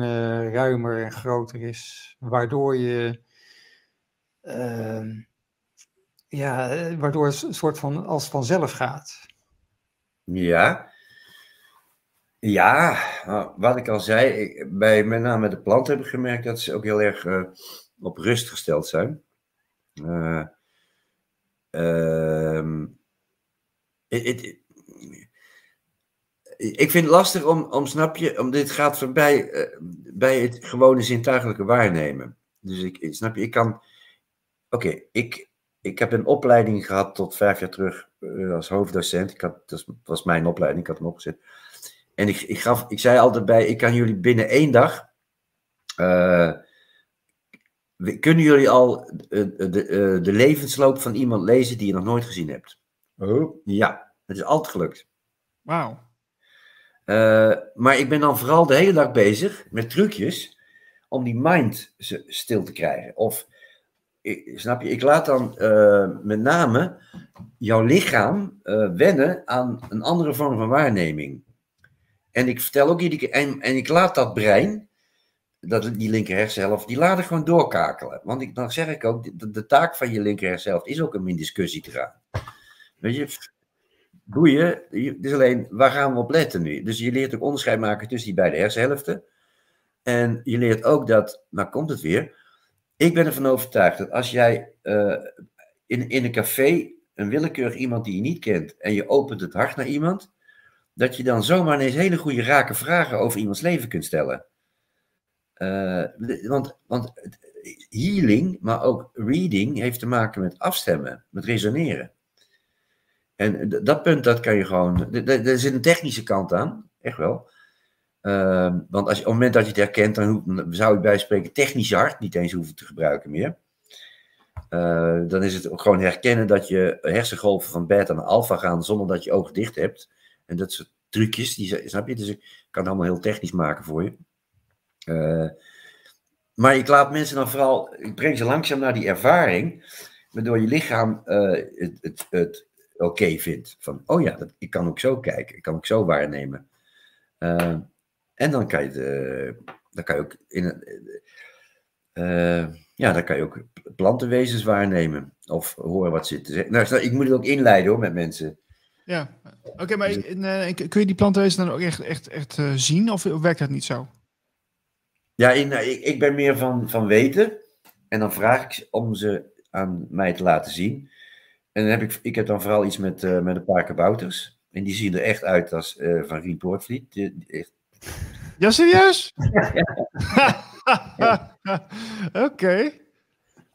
ruimer en groter is, waardoor je ehm, ja, waardoor het een soort van als vanzelf gaat? Ja, ja, nou, wat ik al zei, bij met name de plant heb ik gemerkt dat ze ook heel erg uh, op rust gesteld zijn. Uh, uh, ik vind het lastig om, om, snap je, om dit gaat voorbij uh, bij het gewone zintuigelijke waarnemen. Dus ik, snap je, ik kan, oké, ik, ik heb een opleiding gehad tot vijf jaar terug als hoofddocent. Ik had, dat was mijn opleiding, ik had hem opgezet. En ik, ik, gaf, ik zei altijd bij, ik kan jullie binnen één dag, uh, kunnen jullie al de, de, de, levensloop van iemand lezen die je nog nooit gezien hebt? Oh. Ja, het is altijd gelukt. Wauw. Uh, maar ik ben dan vooral de hele dag bezig met trucjes om die mind stil te krijgen. Of, ik, snap je, ik laat dan uh, met name jouw lichaam wennen aan een andere vorm van waarneming. En ik vertel ook iedere en, en ik laat dat brein, dat, die linker hersenhelft, die laat gewoon doorkakelen. Want ik, dan zeg ik ook, de, taak van je linker hersenhelft is ook om in discussie te gaan. Weet je, boeien, dus alleen, waar gaan we op letten nu? Dus je leert ook onderscheid maken tussen die beide hersenhelften. En je leert ook dat, nou komt het weer, ik ben ervan overtuigd dat als jij uh, in, in een café een willekeurig iemand die je niet kent en je opent het hart naar iemand, dat je dan zomaar ineens hele goede rake vragen over iemands leven kunt stellen. Uh, want, want healing, maar ook reading, heeft te maken met afstemmen, met resoneren. En dat punt, dat kan je gewoon. Er zit een technische kant aan, echt wel. Ehm, want als op het moment dat je het herkent, dan, dan zou je bij spreken technisch hart niet eens hoeven te gebruiken meer. Eh, dan is het gewoon herkennen dat je hersengolven van beta naar alpha gaan zonder dat je ogen dicht hebt. En dat soort trucjes, die, snap je? Dus ik kan het allemaal heel technisch maken voor je. Eh, maar ik laat mensen dan vooral, ik breng ze langzaam naar die ervaring, waardoor je lichaam eh, het, het, het oké vindt. Van, oh ja, dat, ik kan ook zo kijken, ik kan ook zo waarnemen. Eh, en dan kan je, dan kan je ook in ja, dan kan je ook plantenwezens waarnemen. Of horen wat ze te zeggen. Nou, ik moet het ook inleiden hoor, met mensen. Ja, oké, maar in, eh, kun je die plantenwezen dan ook echt, echt, echt eh, zien of, werkt dat niet zo? Ja, in, nou, ik, ik ben meer van, van weten. En dan vraag ik ze om ze aan mij te laten zien. En dan heb ik, ik heb dan vooral iets met, eh, met een paar kabouters. En die zien er echt uit als van Rien Poortvliet. Die- die- echt- Ja, serieus? Oké.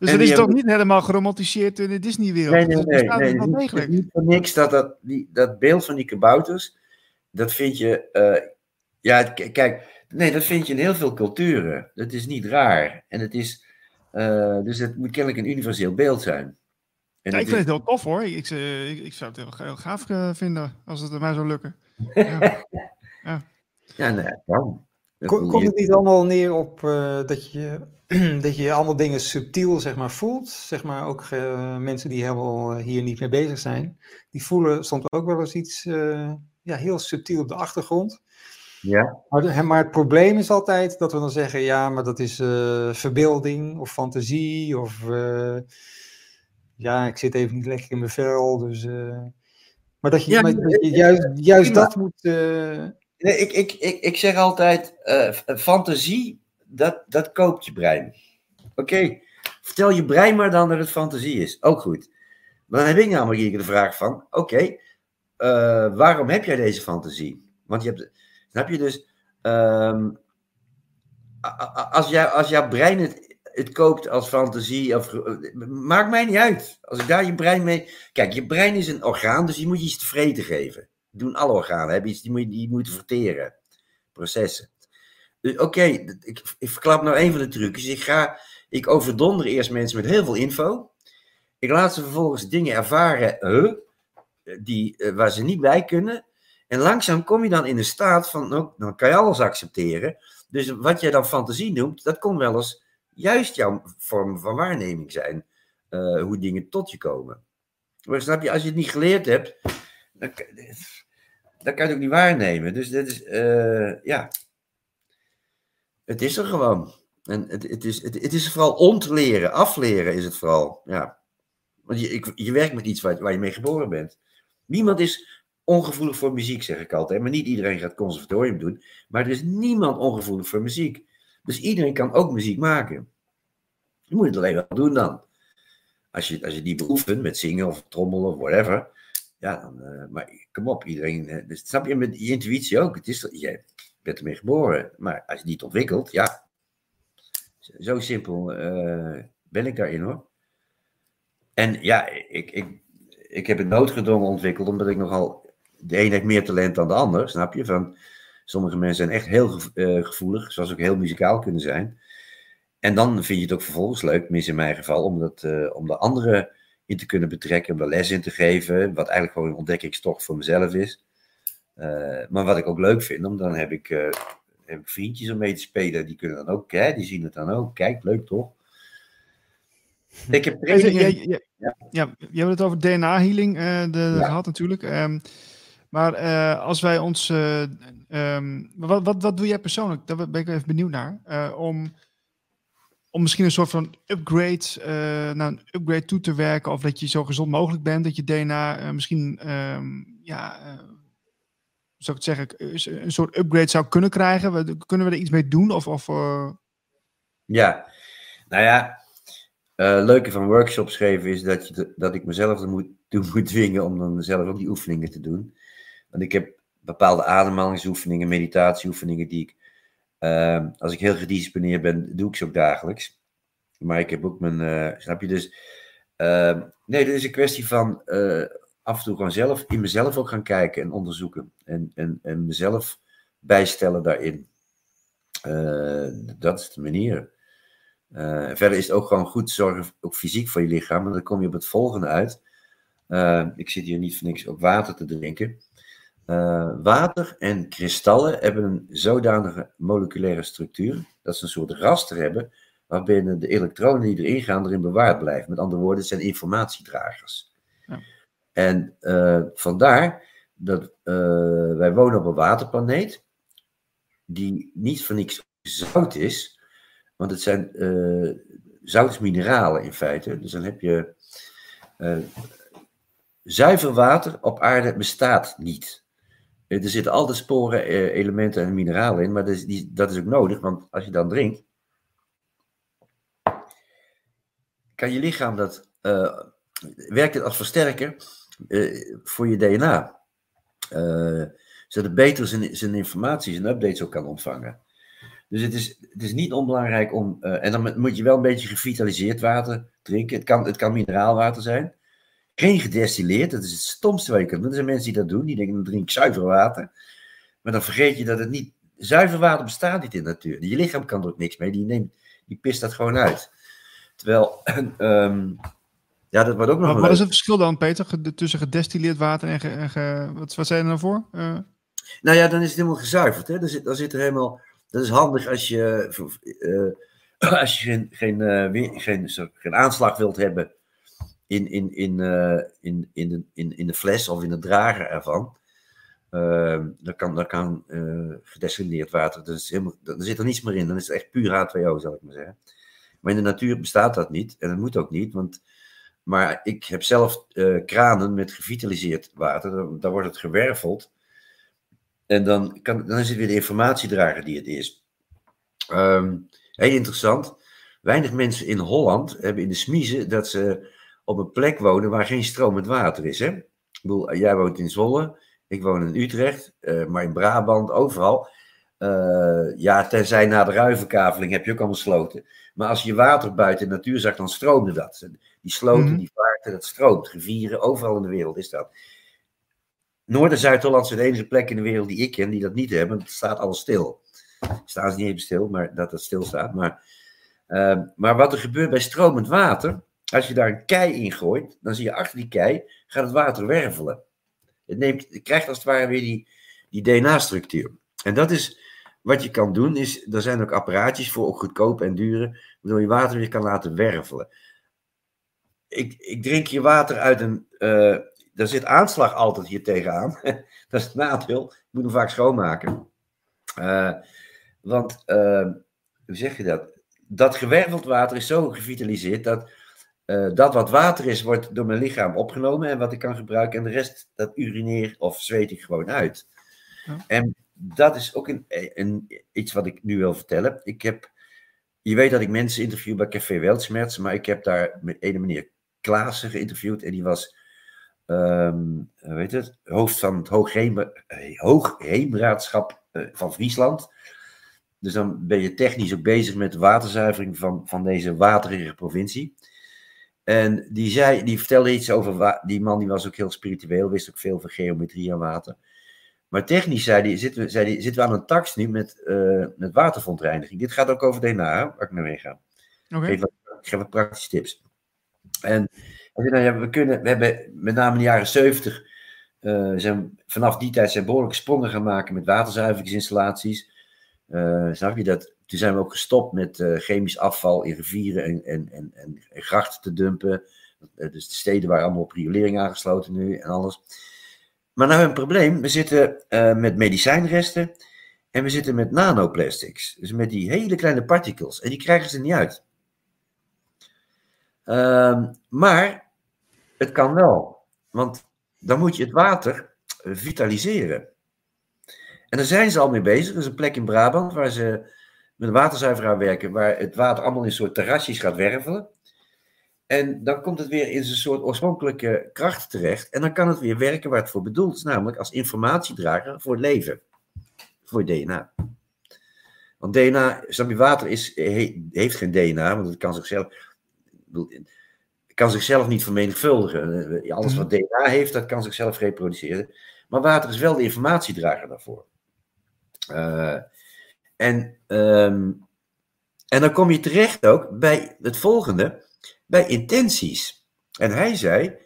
Dus dat is toch niet helemaal geromantiseerd in de Disney-wereld? Nee, nee, Het nee. nee, is niet- het is niet voor niks dat, dat, die, dat beeld van die kabouters, dat vind je, eh, ja, kijk, nee, dat vind je in heel veel culturen. Dat is niet raar. En het is, eh, dus het moet kennelijk een universeel beeld zijn. En Ja, ik vind is- het heel tof hoor. Ik, eh, ik, ik zou het heel, heel gaaf vinden als het mij zou lukken. Ja. ja, nee, kan. Dat Ko- bedoel Komt je- het niet allemaal neer op eh, dat, je, dat je allemaal dingen subtiel zeg maar, voelt? Zeg maar ook eh, mensen die helemaal eh, hier niet mee bezig zijn, die voelen soms ook wel eens iets eh, ja, heel subtiel op de achtergrond. Ja, Maar, het probleem is altijd dat we dan zeggen, ja, maar dat is eh, verbeelding of fantasie of eh, ja, ik zit even niet lekker in mijn vel, dus... eh, maar dat je, Ja, maar dat je juist, juist dat moet... eh, nee, ik, ik, ik, ik zeg altijd, eh, fantasie, dat, dat koopt je brein. Oké, vertel je brein maar dan dat het fantasie is. Ook goed. Maar dan heb ik namelijk hier de vraag van, oké, eh, waarom heb jij deze fantasie? Want je hebt, snap je dus, ehm, als, jij, als jouw brein het, het koopt als fantasie, of, maakt mij niet uit. Als ik daar je brein mee, kijk, je brein is een orgaan, dus je moet je iets te vreten geven. Doen alle organen, die moet die moet je verteren, processen. Dus oké, ik, ik verklap nou een van de trucjes. Ik ga, ik overdonder eerst mensen met heel veel info. Ik laat ze vervolgens dingen ervaren die, eh, waar ze niet bij kunnen. En langzaam kom je dan in een staat van, nou, dan kan je alles accepteren. Dus wat jij dan fantasie noemt, dat kon wel eens juist jouw vorm van waarneming zijn. eh, hoe dingen tot je komen. Maar snap je, als je het niet geleerd hebt, dan, dan kan je het ook niet waarnemen. Dus dat is, eh, ja, het is er gewoon. En het, het, is, het, is vooral ontleren, afleren is het vooral. Ja. Want je, ik, je werkt met iets waar, waar je mee geboren bent. Niemand is ongevoelig voor muziek, zeg ik altijd. Maar niet iedereen gaat conservatorium doen. Maar er is niemand ongevoelig voor muziek. Dus iedereen kan ook muziek maken. Je moet het alleen wel doen dan. Als je, als je die beoefent met zingen of trommelen of whatever. Ja, dan, eh, maar kom op, iedereen. eh, dus snap je met je intuïtie ook? Het is, jij bent ermee geboren. Maar als je die niet ontwikkelt, ja. Zo simpel eh, ben ik daarin hoor. En ja, ik, ik, ik heb het noodgedwongen ontwikkeld, omdat ik nogal. De een heeft meer talent dan de ander, snap je? Van, sommige mensen zijn echt heel eh, gevoelig, zoals ook heel muzikaal kunnen zijn. En dan vind je het ook vervolgens leuk, tenminste in mijn geval, om, eh, om de anderen in te kunnen betrekken, om daar les in te geven, wat eigenlijk gewoon een ontdekkingstocht voor mezelf is. Eh, maar wat ik ook leuk vind, om dan heb ik, eh, heb ik vriendjes om mee te spelen, die kunnen dan ook, hè, die zien het dan ook. Kijk, leuk toch? Ik heb Jij, jij, trainingen. jij- Ja. ja, je hebt het over DNA-healing eh, Ja. gehad natuurlijk. Ehm, maar als wij ons... eh, ehm, wat, wat, wat doe jij persoonlijk? Daar ben ik even benieuwd naar. Om, om misschien een soort van upgrade, naar een upgrade toe te werken. Of dat je zo gezond mogelijk bent. Dat je DNA misschien, ehm, ja... zou ik het zeggen, eh, een soort upgrade zou kunnen krijgen. Kunnen we er iets mee doen? Of, of eh, Ja, nou ja, eh leuke van workshops geven is dat, je, dat ik mezelf er moet, toe moet dwingen om dan zelf ook die oefeningen te doen. Want ik heb bepaalde ademhalingsoefeningen, meditatieoefeningen die ik, eh, als ik heel gedisciplineerd ben, doe ik ze ook dagelijks. Maar ik heb ook mijn, snap je dus, eh, nee, dit is een kwestie van af en toe gewoon zelf, in mezelf ook gaan kijken en onderzoeken. En, en, en mezelf bijstellen daarin. Eh, dat is de manier. Uh, verder is het ook gewoon goed zorgen, ook fysiek voor je lichaam. En dan kom je op het volgende uit. Uh, ik zit hier niet voor niks ook water te drinken. water en kristallen hebben een zodanige moleculaire structuur dat ze een soort raster hebben waarbinnen de elektronen die erin gaan erin bewaard blijven. Met andere woorden, het zijn informatiedragers. En vandaar dat wij wonen op een waterplaneet die niet voor niks zout is, want het zijn uh, zoutmineralen in feite. Dus dan heb je zuiver water op aarde bestaat niet. Er zitten altijd sporen, elementen en mineralen in, maar dat is, die, dat is ook nodig, want als je dan drinkt, kan je lichaam dat, werkt het als versterker voor je DNA zodat het beter zijn, zijn informatie, zijn updates ook kan ontvangen. Dus het is, het is niet onbelangrijk om. Uh, en dan moet je wel een beetje gevitaliseerd water drinken. Het kan, het kan mineraalwater zijn. Geen gedestilleerd, dat is het stomste wat je kunt doen. Er zijn mensen die dat doen, die denken: dan drink ik zuiver water. Maar dan vergeet je dat het niet. Zuiver water bestaat niet in de natuur. Je lichaam kan er ook niks mee, die, neemt, die pist dat gewoon uit. Terwijl. Um, ja, dat wordt ook nog. Wat, wat is het verschil dan, Peter, tussen gedestilleerd water en. Ge, en ge, wat, wat zijn er nou voor? Uh... Nou ja, dan is het helemaal gezuiverd. Hè? Dan, zit, dan zit er helemaal. Dat is handig als je, uh, als je geen, geen, uh, geen, geen aanslag wilt hebben in, in, in, in, in, de, in, in de fles of in de drager ervan. Ehm, dan kan, dan kan gedestilleerd water, is helemaal, dan zit er niets meer in. Dan is het echt puur H2O, zal ik maar zeggen. Maar in de natuur bestaat dat niet. En dat moet ook niet, want maar ik heb zelf kranen met gevitaliseerd water. Daar wordt het gewerveld. En dan, kan, dan is het weer de informatiedrager die het is. Um, heel interessant. Weinig mensen in Holland hebben in de smiezen dat ze op een plek wonen waar geen stromend water is. Hè? Ik bedoel, jij woont in Zwolle, ik woon in Utrecht, uh, maar in Brabant, overal. Uh, ja, tenzij na de ruivenkaveling heb je ook allemaal sloten. Maar als je water buiten de natuur zag, dan stroomde dat. Die sloten, mm -hmm. die vaarten, dat stroomt. Rivieren, overal in de wereld is dat. Noord- en Zuid-Holland zijn de enige plek in de wereld die ik ken die dat niet hebben. Het staat alles stil. Staan ze niet even stil, maar dat het stil staat. Maar, uh, maar wat er gebeurt bij stromend water, als je daar een kei in gooit, dan zie je achter die kei gaat het water wervelen. Het, neemt, het krijgt als het ware weer die, die DNA-structuur. En dat is wat je kan doen, is, er zijn ook apparaatjes voor, ook goedkoop en dure, waardoor je water weer kan laten wervelen. Ik, ik drink je water uit een, uh, daar zit aanslag altijd hier tegenaan. dat is het nadeel. Ik moet hem vaak schoonmaken. Uh, want, uh, hoe zeg je dat? Dat gewerveld water is zo gevitaliseerd dat dat wat water is, wordt door mijn lichaam opgenomen en wat ik kan gebruiken. En de rest, dat urineer of zweet ik gewoon uit. Ja. En dat is ook een, een, iets wat ik nu wil vertellen. Ik heb, je weet dat ik mensen interview bij Café Weltschmerz, maar ik heb daar met ene meneer Klaassen geïnterviewd en die was um, weet het, hoofd van het Hoogheemraadschap uh, van Friesland. Dus dan ben je technisch ook bezig met de waterzuivering van, van deze waterige provincie. En die, zei, die vertelde iets over, die man die was ook heel spiritueel, wist ook veel van geometrie en water. Maar technisch zei die, zitten, we, zei die, zitten we aan een tax nu met, uh, met waterverontreiniging. Dit gaat ook over DNA, waar ik naar mee ga. Okay. Ik, geef wat praktische tips. En we, kunnen, we hebben met name in de jaren 70, uh, zijn, vanaf die tijd zijn behoorlijke sprongen gaan maken met waterzuiveringsinstallaties. Uh, snap je dat? Toen zijn we ook gestopt met uh, chemisch afval in rivieren en, en, en, en, en grachten te dumpen. dus de steden waren allemaal op riolering aangesloten nu en alles. Maar nou een probleem. We zitten met medicijnresten en we zitten met nanoplastics. Dus met die hele kleine particles. En die krijgen ze niet uit. Uh, maar het kan wel, want dan moet je het water vitaliseren. En daar zijn ze al mee bezig. Er is een plek in Brabant waar ze met een waterzuiveraar werken, waar het water allemaal in soort terrasjes gaat wervelen. En dan komt het weer in zijn soort oorspronkelijke kracht terecht. En dan kan het weer werken waar het voor bedoeld is, namelijk als informatiedrager voor het leven. Voor DNA. Want DNA, snap water is, heeft geen DNA, want het kan zichzelf kan zichzelf niet vermenigvuldigen. Eh, alles wat DNA heeft, dat kan zichzelf reproduceren. Maar water is wel de informatiedrager daarvoor. Uh, en, um, en dan kom je terecht ook bij het volgende, bij intenties. En hij zei,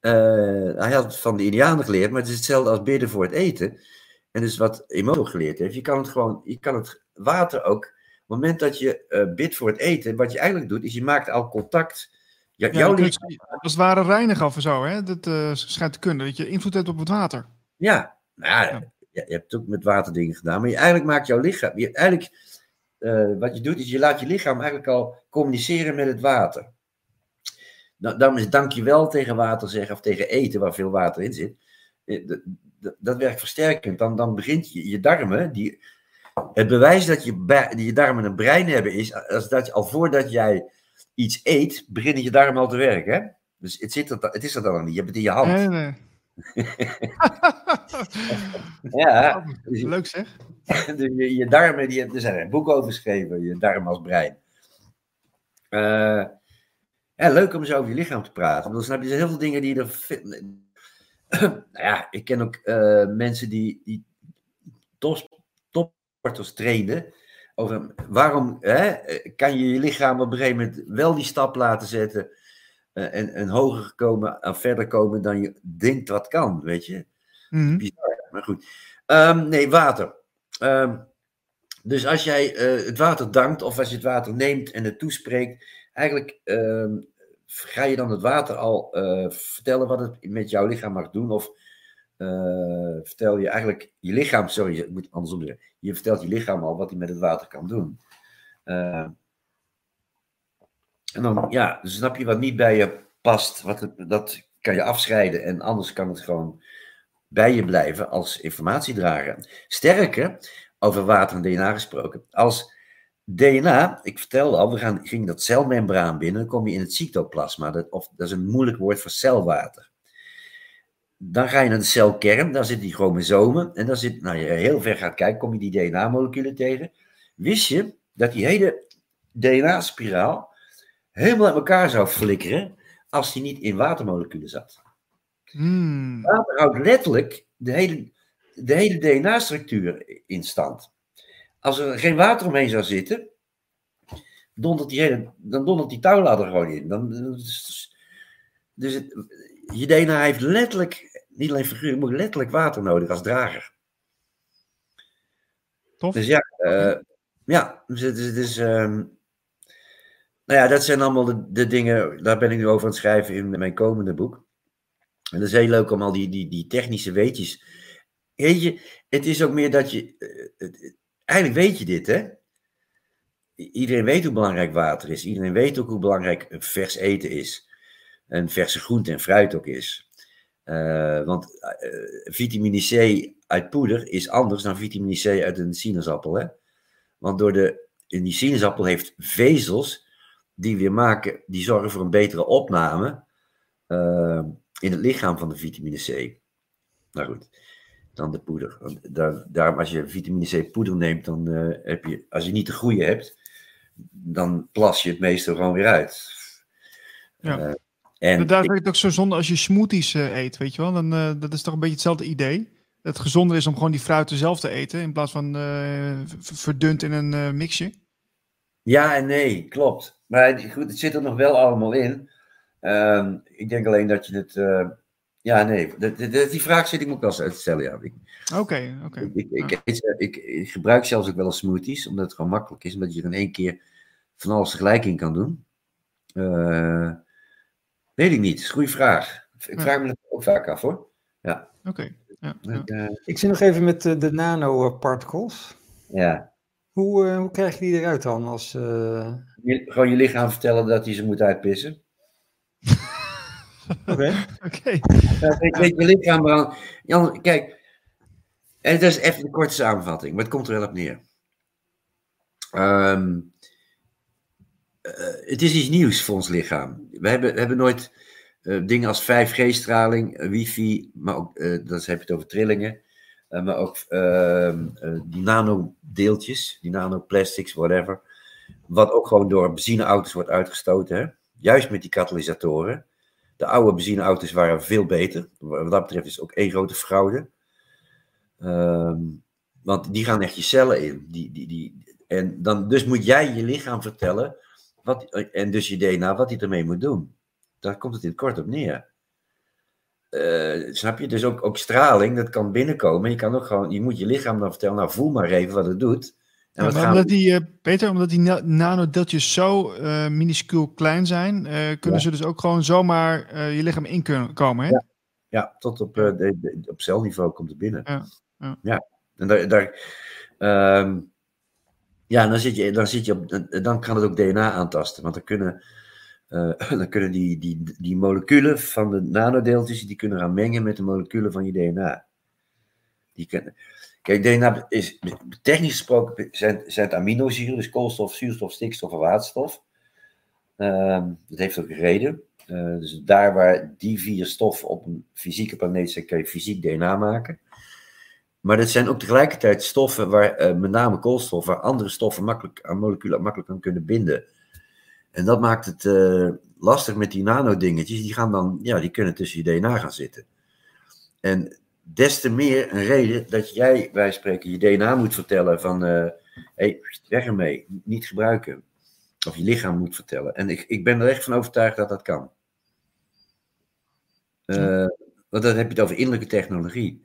uh, hij had het van de Indianen geleerd, maar het is hetzelfde als bidden voor het eten. En dus wat Emo geleerd heeft, je kan het gewoon, je kan het water ook, het moment dat je uh, bidt voor het eten, wat je eigenlijk doet, is je maakt al contact. Ja, jouw lichaam... Als het ware reinigen of zo, hè? dat uh, schijnt te kunnen, dat je invloed hebt op het water. Ja, nou, ja. Je, je hebt ook met waterdingen gedaan, maar je eigenlijk maakt jouw lichaam, je, eigenlijk, uh, wat je doet, is je laat je lichaam eigenlijk al communiceren met het water. Nou, dan is dankjewel tegen water zeggen of tegen eten waar veel water in zit. Dat, dat werkt versterkend. Dan, dan begint je, je darmen, die, het bewijs dat je, je darmen een brein hebben is, als dat je, al voordat jij iets eet, beginnen je darmen al te werken. Hè? Dus het, zit er, het is er dan niet, je hebt het in je hand. Nee, nee. ja. Dus Leuk zeg. Dus je, je darmen, die, er zijn er boeken over geschreven, je darmen als brein. Uh, ja, leuk om zo over je lichaam te praten. Dan snap je heel veel dingen die er. nou ja, ik ken ook uh, mensen die, die topsporters trainen. Over waarom hè, kan je je lichaam op een gegeven moment wel die stap laten zetten. Uh, en, en hoger komen, en verder komen dan je denkt wat kan, weet je. Mm -hmm. Bizar, maar goed. Um, nee, water. Um, dus als jij uh, het water dankt, of als je het water neemt en het toespreekt, eigenlijk uh, ga je dan het water al uh, vertellen wat het met jouw lichaam mag doen, of uh, vertel je eigenlijk je lichaam, sorry, ik moet andersom zeggen, je vertelt je lichaam al wat hij met het water kan doen. Uh, en dan, ja, dus snap je wat niet bij je past, wat dat kan je afscheiden en anders kan het gewoon bij je blijven als informatiedrager. Sterker, over water en DNA gesproken, als DNA, ik vertelde al, we gaan, gingen dat celmembraan binnen, dan kom je in het cytoplasma, dat, of, dat is een moeilijk woord voor celwater. Dan ga je naar de celkern, daar zitten die chromosomen, en dan zit, nou je heel ver gaat kijken, kom je die DNA-moleculen tegen. Wist je dat die hele DNA-spiraal helemaal uit elkaar zou flikkeren als die niet in watermoleculen zat? Hmm. Water houdt letterlijk de hele, de hele DNA-structuur in stand. Als er geen water omheen zou zitten, dondert die, hele, dan dondert die touwladder gewoon in. Dan, dus het, je DNA heeft letterlijk, niet alleen figuur, maar letterlijk water nodig als drager. Tof. Dus ja, uh, ja dus het is. Dus, um, nou ja, dat zijn allemaal de, de, dingen, daar ben ik nu over aan het schrijven in mijn komende boek. En dat is heel leuk om al die, die, die technische weetjes. Weet je, het is ook meer dat je. Uh, eigenlijk weet je dit, hè? Iedereen weet hoe belangrijk water is. Iedereen weet ook hoe belangrijk vers eten is. En verse groente en fruit ook is. Uh, want uh, vitamine C uit poeder is anders dan vitamine C uit een sinaasappel. Hè? Want door de, in die sinaasappel heeft vezels die weer maken, die zorgen voor een betere opname uh, in het lichaam van de vitamine C. Nou goed dan de poeder. Daar, daarom als je vitamine C poeder neemt, dan uh, heb je, als je niet de goede hebt, dan plas je het meeste gewoon weer uit. Ja. Uh, en daar vind ik het ook zo zonde als je smoothies uh, eet, weet je wel. Dan, dat is toch een beetje hetzelfde idee. Het gezonder is om gewoon die fruiten zelf te eten, in plaats van verdund in een mixje. Ja en nee, klopt. Maar goed, het zit er nog wel allemaal in. Ehm, ik denk alleen dat je het ja, nee, de, de, de, die vraag zit ik me ook wel eens uit te stellen. Ja. Oké, oké. Okay. Ik, ik, ik, ik, ik, gebruik zelfs ook wel eens smoothies, omdat het gewoon makkelijk is, omdat je er in één keer van alles tegelijk in kan doen. Uh, weet ik niet, is een goede vraag. Ik vraag me dat ook vaak af hoor. Ja. Oké. Okay. Ja, ja. Uh, ik zit nog even met de, de nanoparticles. Ja. Hoe, uh, hoe krijg je die eruit dan? Als, je, gewoon je lichaam vertellen dat hij ze moet uitpissen. Oké. Okay. Ik weet je lichaam eraan. Jan, kijk, en dat is even een korte samenvatting, maar het komt er wel op neer. Um, het is iets nieuws voor ons lichaam. We hebben, we hebben nooit uh, dingen als 5G-straling, uh, wifi, maar ook, dat heb je het over trillingen, maar ook ehm, die nanodeeltjes, die nanoplastics, whatever, wat ook gewoon door benzineauto's wordt uitgestoten, hè? juist met die katalysatoren. De oude benzineauto's waren veel beter. Wat dat betreft is ook één grote fraude. Um, Want die gaan echt je cellen in. Die, die, die, en dan, dus moet jij je lichaam vertellen, wat, en dus je DNA, wat hij ermee moet doen. Daar komt het in het kort op neer. Eh, snap je? Dus ook, ook straling, dat kan binnenkomen. Je, kan ook gewoon, je moet je lichaam dan vertellen, nou voel maar even wat het doet. En ja, omdat die, uh, Peter, omdat die nanodeeltjes zo uh, minuscuul klein zijn, kunnen ze dus ook gewoon zomaar je lichaam in kunnen komen. Hè? Ja. ja, tot op, de, de, op celniveau komt het binnen. Ja, ja. ja. en daar, daar ehm, ja, dan, zit je, dan, zit je op, dan kan het ook DNA aantasten. Want dan kunnen, uh, dan kunnen die, die, die moleculen van de nanodeeltjes, die kunnen gaan mengen met de moleculen van je DNA. Die kunnen, kijk, DNA is, technisch gesproken zijn, zijn het aminozuren, dus koolstof, zuurstof, stikstof en waterstof. Uh, dat heeft ook een reden. Uh, dus daar waar die vier stoffen op een fysieke planeet zijn, kan je fysiek DNA maken. Maar dat zijn ook tegelijkertijd stoffen waar, uh, met name koolstof, waar andere stoffen makkelijk aan moleculen makkelijk aan kunnen binden. En dat maakt het uh, lastig met die nanodingetjes. Die gaan dan, ja, die kunnen tussen je DNA gaan zitten. En des te meer een reden dat jij, wij spreken, je DNA moet vertellen van, uh, hey, weg ermee, niet gebruiken. Of je lichaam moet vertellen. En ik, ik ben er echt van overtuigd dat dat kan. Want dan heb je het over innerlijke technologie.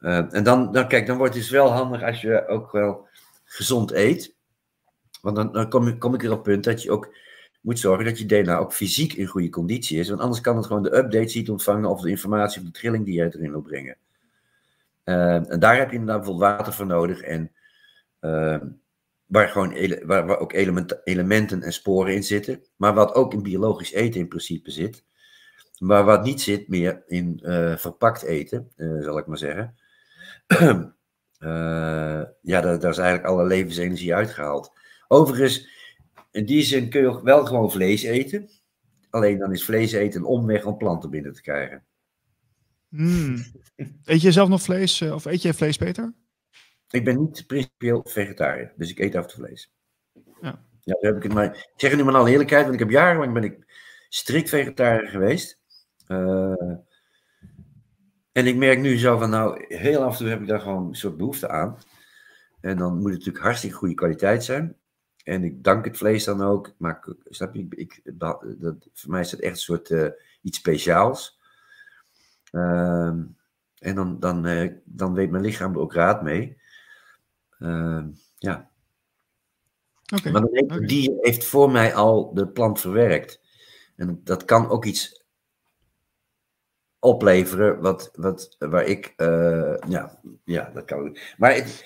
Uh, en dan, dan, kijk, dan wordt het dus wel handig als je ook wel gezond eet. Want dan, dan kom, kom ik weer op het punt dat je ook moet zorgen dat je DNA ook fysiek in goede conditie is. Want anders kan het gewoon de updates niet ontvangen of de informatie of de trilling die jij erin wil brengen. Uh, en daar heb je inderdaad bijvoorbeeld water voor nodig. En uh, waar, gewoon waar, waar, ook element elementen en sporen in zitten. Maar wat ook in biologisch eten in principe zit. Maar wat niet zit meer in verpakt eten, zal ik maar zeggen. ja, daar, daar is eigenlijk alle levensenergie uitgehaald. Overigens, in die zin kun je wel gewoon vlees eten. Alleen dan is vlees eten een omweg om planten binnen te krijgen. Mm. Eet je zelf nog vlees, of eet je vlees, Peter? Ik ben niet principieel vegetariër, dus ik eet af en toe vlees. Ja. Ja, heb ik het maar. Ik zeg het nu maar al eerlijkheid, want ik heb jarenlang ben ik strikt vegetariër geweest. Uh, en ik merk nu zo van, nou, heel af en toe heb ik daar gewoon een soort behoefte aan. En dan moet het natuurlijk hartstikke goede kwaliteit zijn. En ik dank het vlees dan ook. Maar snap je, ik, dat, voor mij is het echt een soort uh, iets speciaals. Uh, en dan, dan, uh, dan weet mijn lichaam er ook raad mee. Uh, ja. Okay. Maar dan heeft, okay. die heeft voor mij al de plant verwerkt. En dat kan ook iets opleveren wat, wat, waar ik, uh, ja, ja, dat kan. Maar het,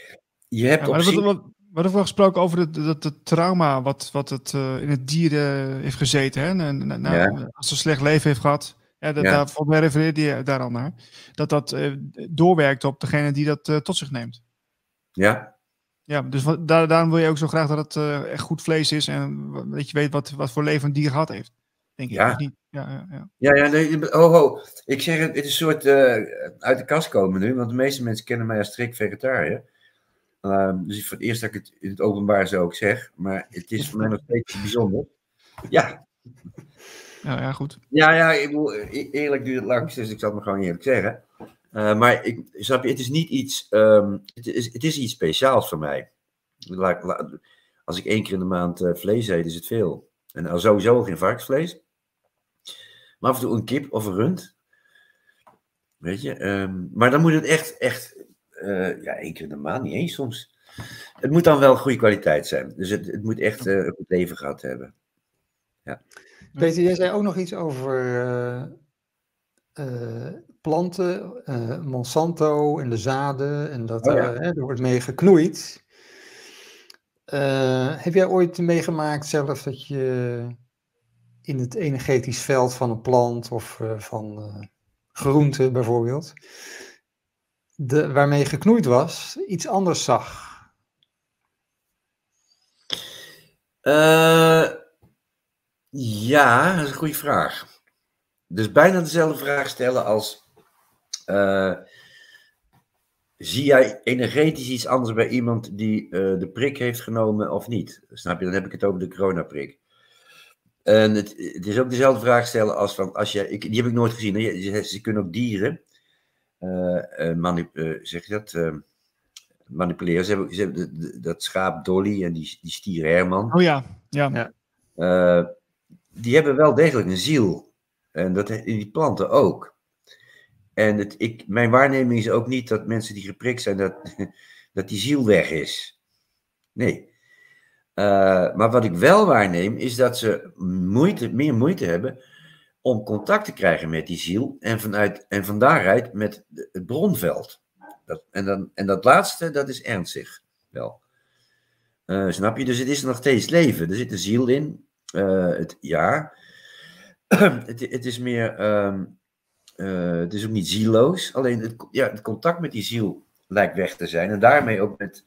je hebt ja, op zich... Wat, we hebben gesproken over het, het, het, trauma wat, wat het uh, in het dier uh, heeft gezeten. Hè? En, nou, ja. Als ze slecht leven heeft gehad, ja, dat, ja. daar, volgens mij refereerde je daar al naar. Dat dat doorwerkt op degene die dat tot zich neemt. Ja. Ja, dus wat, daar, daarom wil je ook zo graag dat het echt goed vlees is. En dat je weet wat, wat voor leven een dier gehad heeft. Denk ik. Ja. Niet? Ja, ja, ja. ja, nee, oh, oh, ik zeg het, het is een soort uit de kast komen nu. Want de meeste mensen kennen mij als strikt vegetariër. Uh, dus voor het eerst dat ik het in het openbaar zo ook zeg. Maar het is voor mij nog steeds bijzonder. Ja. Ja, ja, goed. Ja, ja, ik bedoel, e-, eerlijk duurt het langs, dus ik zal het maar gewoon eerlijk zeggen. Uh, maar ik, snap je, het is niet iets, um, het, is, het is iets speciaals voor mij. Als ik één keer in de maand uh, vlees eet, is het veel. En al sowieso geen varkensvlees. Maar af en toe een kip of een rund. Weet je, um, maar dan moet het echt, echt uh, ja, één keer in de maand, niet eens soms. Het moet dan wel goede kwaliteit zijn. Dus het, het moet echt uh, een goed leven gehad hebben. Ja. Peter, jij zei ook nog iets over uh, planten, Monsanto en de zaden. En dat oh, ja. er wordt mee geknoeid. heb jij ooit meegemaakt zelf dat je in het energetisch veld van een plant of van groenten bijvoorbeeld de, waarmee geknoeid was, iets anders zag? Uh, ja, dat is een goede vraag. Dus bijna dezelfde vraag stellen als: zie jij energetisch iets anders bij iemand die de prik heeft genomen of niet? Snap je? Dan heb ik het over de coronaprik. En het, het is ook dezelfde vraag stellen als van: als je, ik, die heb ik nooit gezien. Hè? Ze, ze kunnen ook dieren uh, manu- uh, zeg je dat? manipuleren. Ze hebben, ze hebben de- de- dat schaap Dolly en die, die stier Herman. Oh ja, ja. Ja. eh, die hebben wel degelijk een ziel. En dat in die planten ook. En het, ik, mijn waarneming is ook niet dat mensen die geprikt zijn, dat, dat die ziel weg is. Nee. Eh, maar wat ik wel waarneem, is dat ze moeite, meer moeite hebben om contact te krijgen met die ziel en, vanuit, en van daaruit met het bronveld. Dat, en, dan, en dat laatste, dat is ernstig wel. Eh, snap je? Dus het is nog steeds leven. Er zit een ziel in. Eh, het, ja. het, is meer. ehm, eh, het is ook niet zieloos. Alleen het, ja, het contact met die ziel lijkt weg te zijn. En daarmee ook met,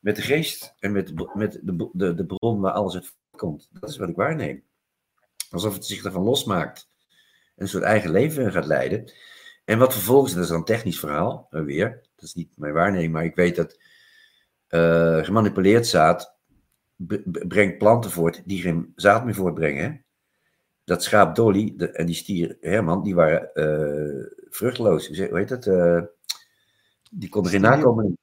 met de geest en met, de met de, de, de bron waar alles uit komt. Dat is wat ik waarneem. Alsof het zich ervan losmaakt. En een soort eigen leven gaat leiden. En wat vervolgens, dat is dan een technisch verhaal, eh, weer. Dat is niet mijn waarneming, maar ik weet dat eh, gemanipuleerd zaad brengt planten voort die geen zaad meer voortbrengen. Dat schaap Dolly de- en die stier Herman, die waren eh, vruchteloos. Hoe heet dat? Die konden geen nakomelingen.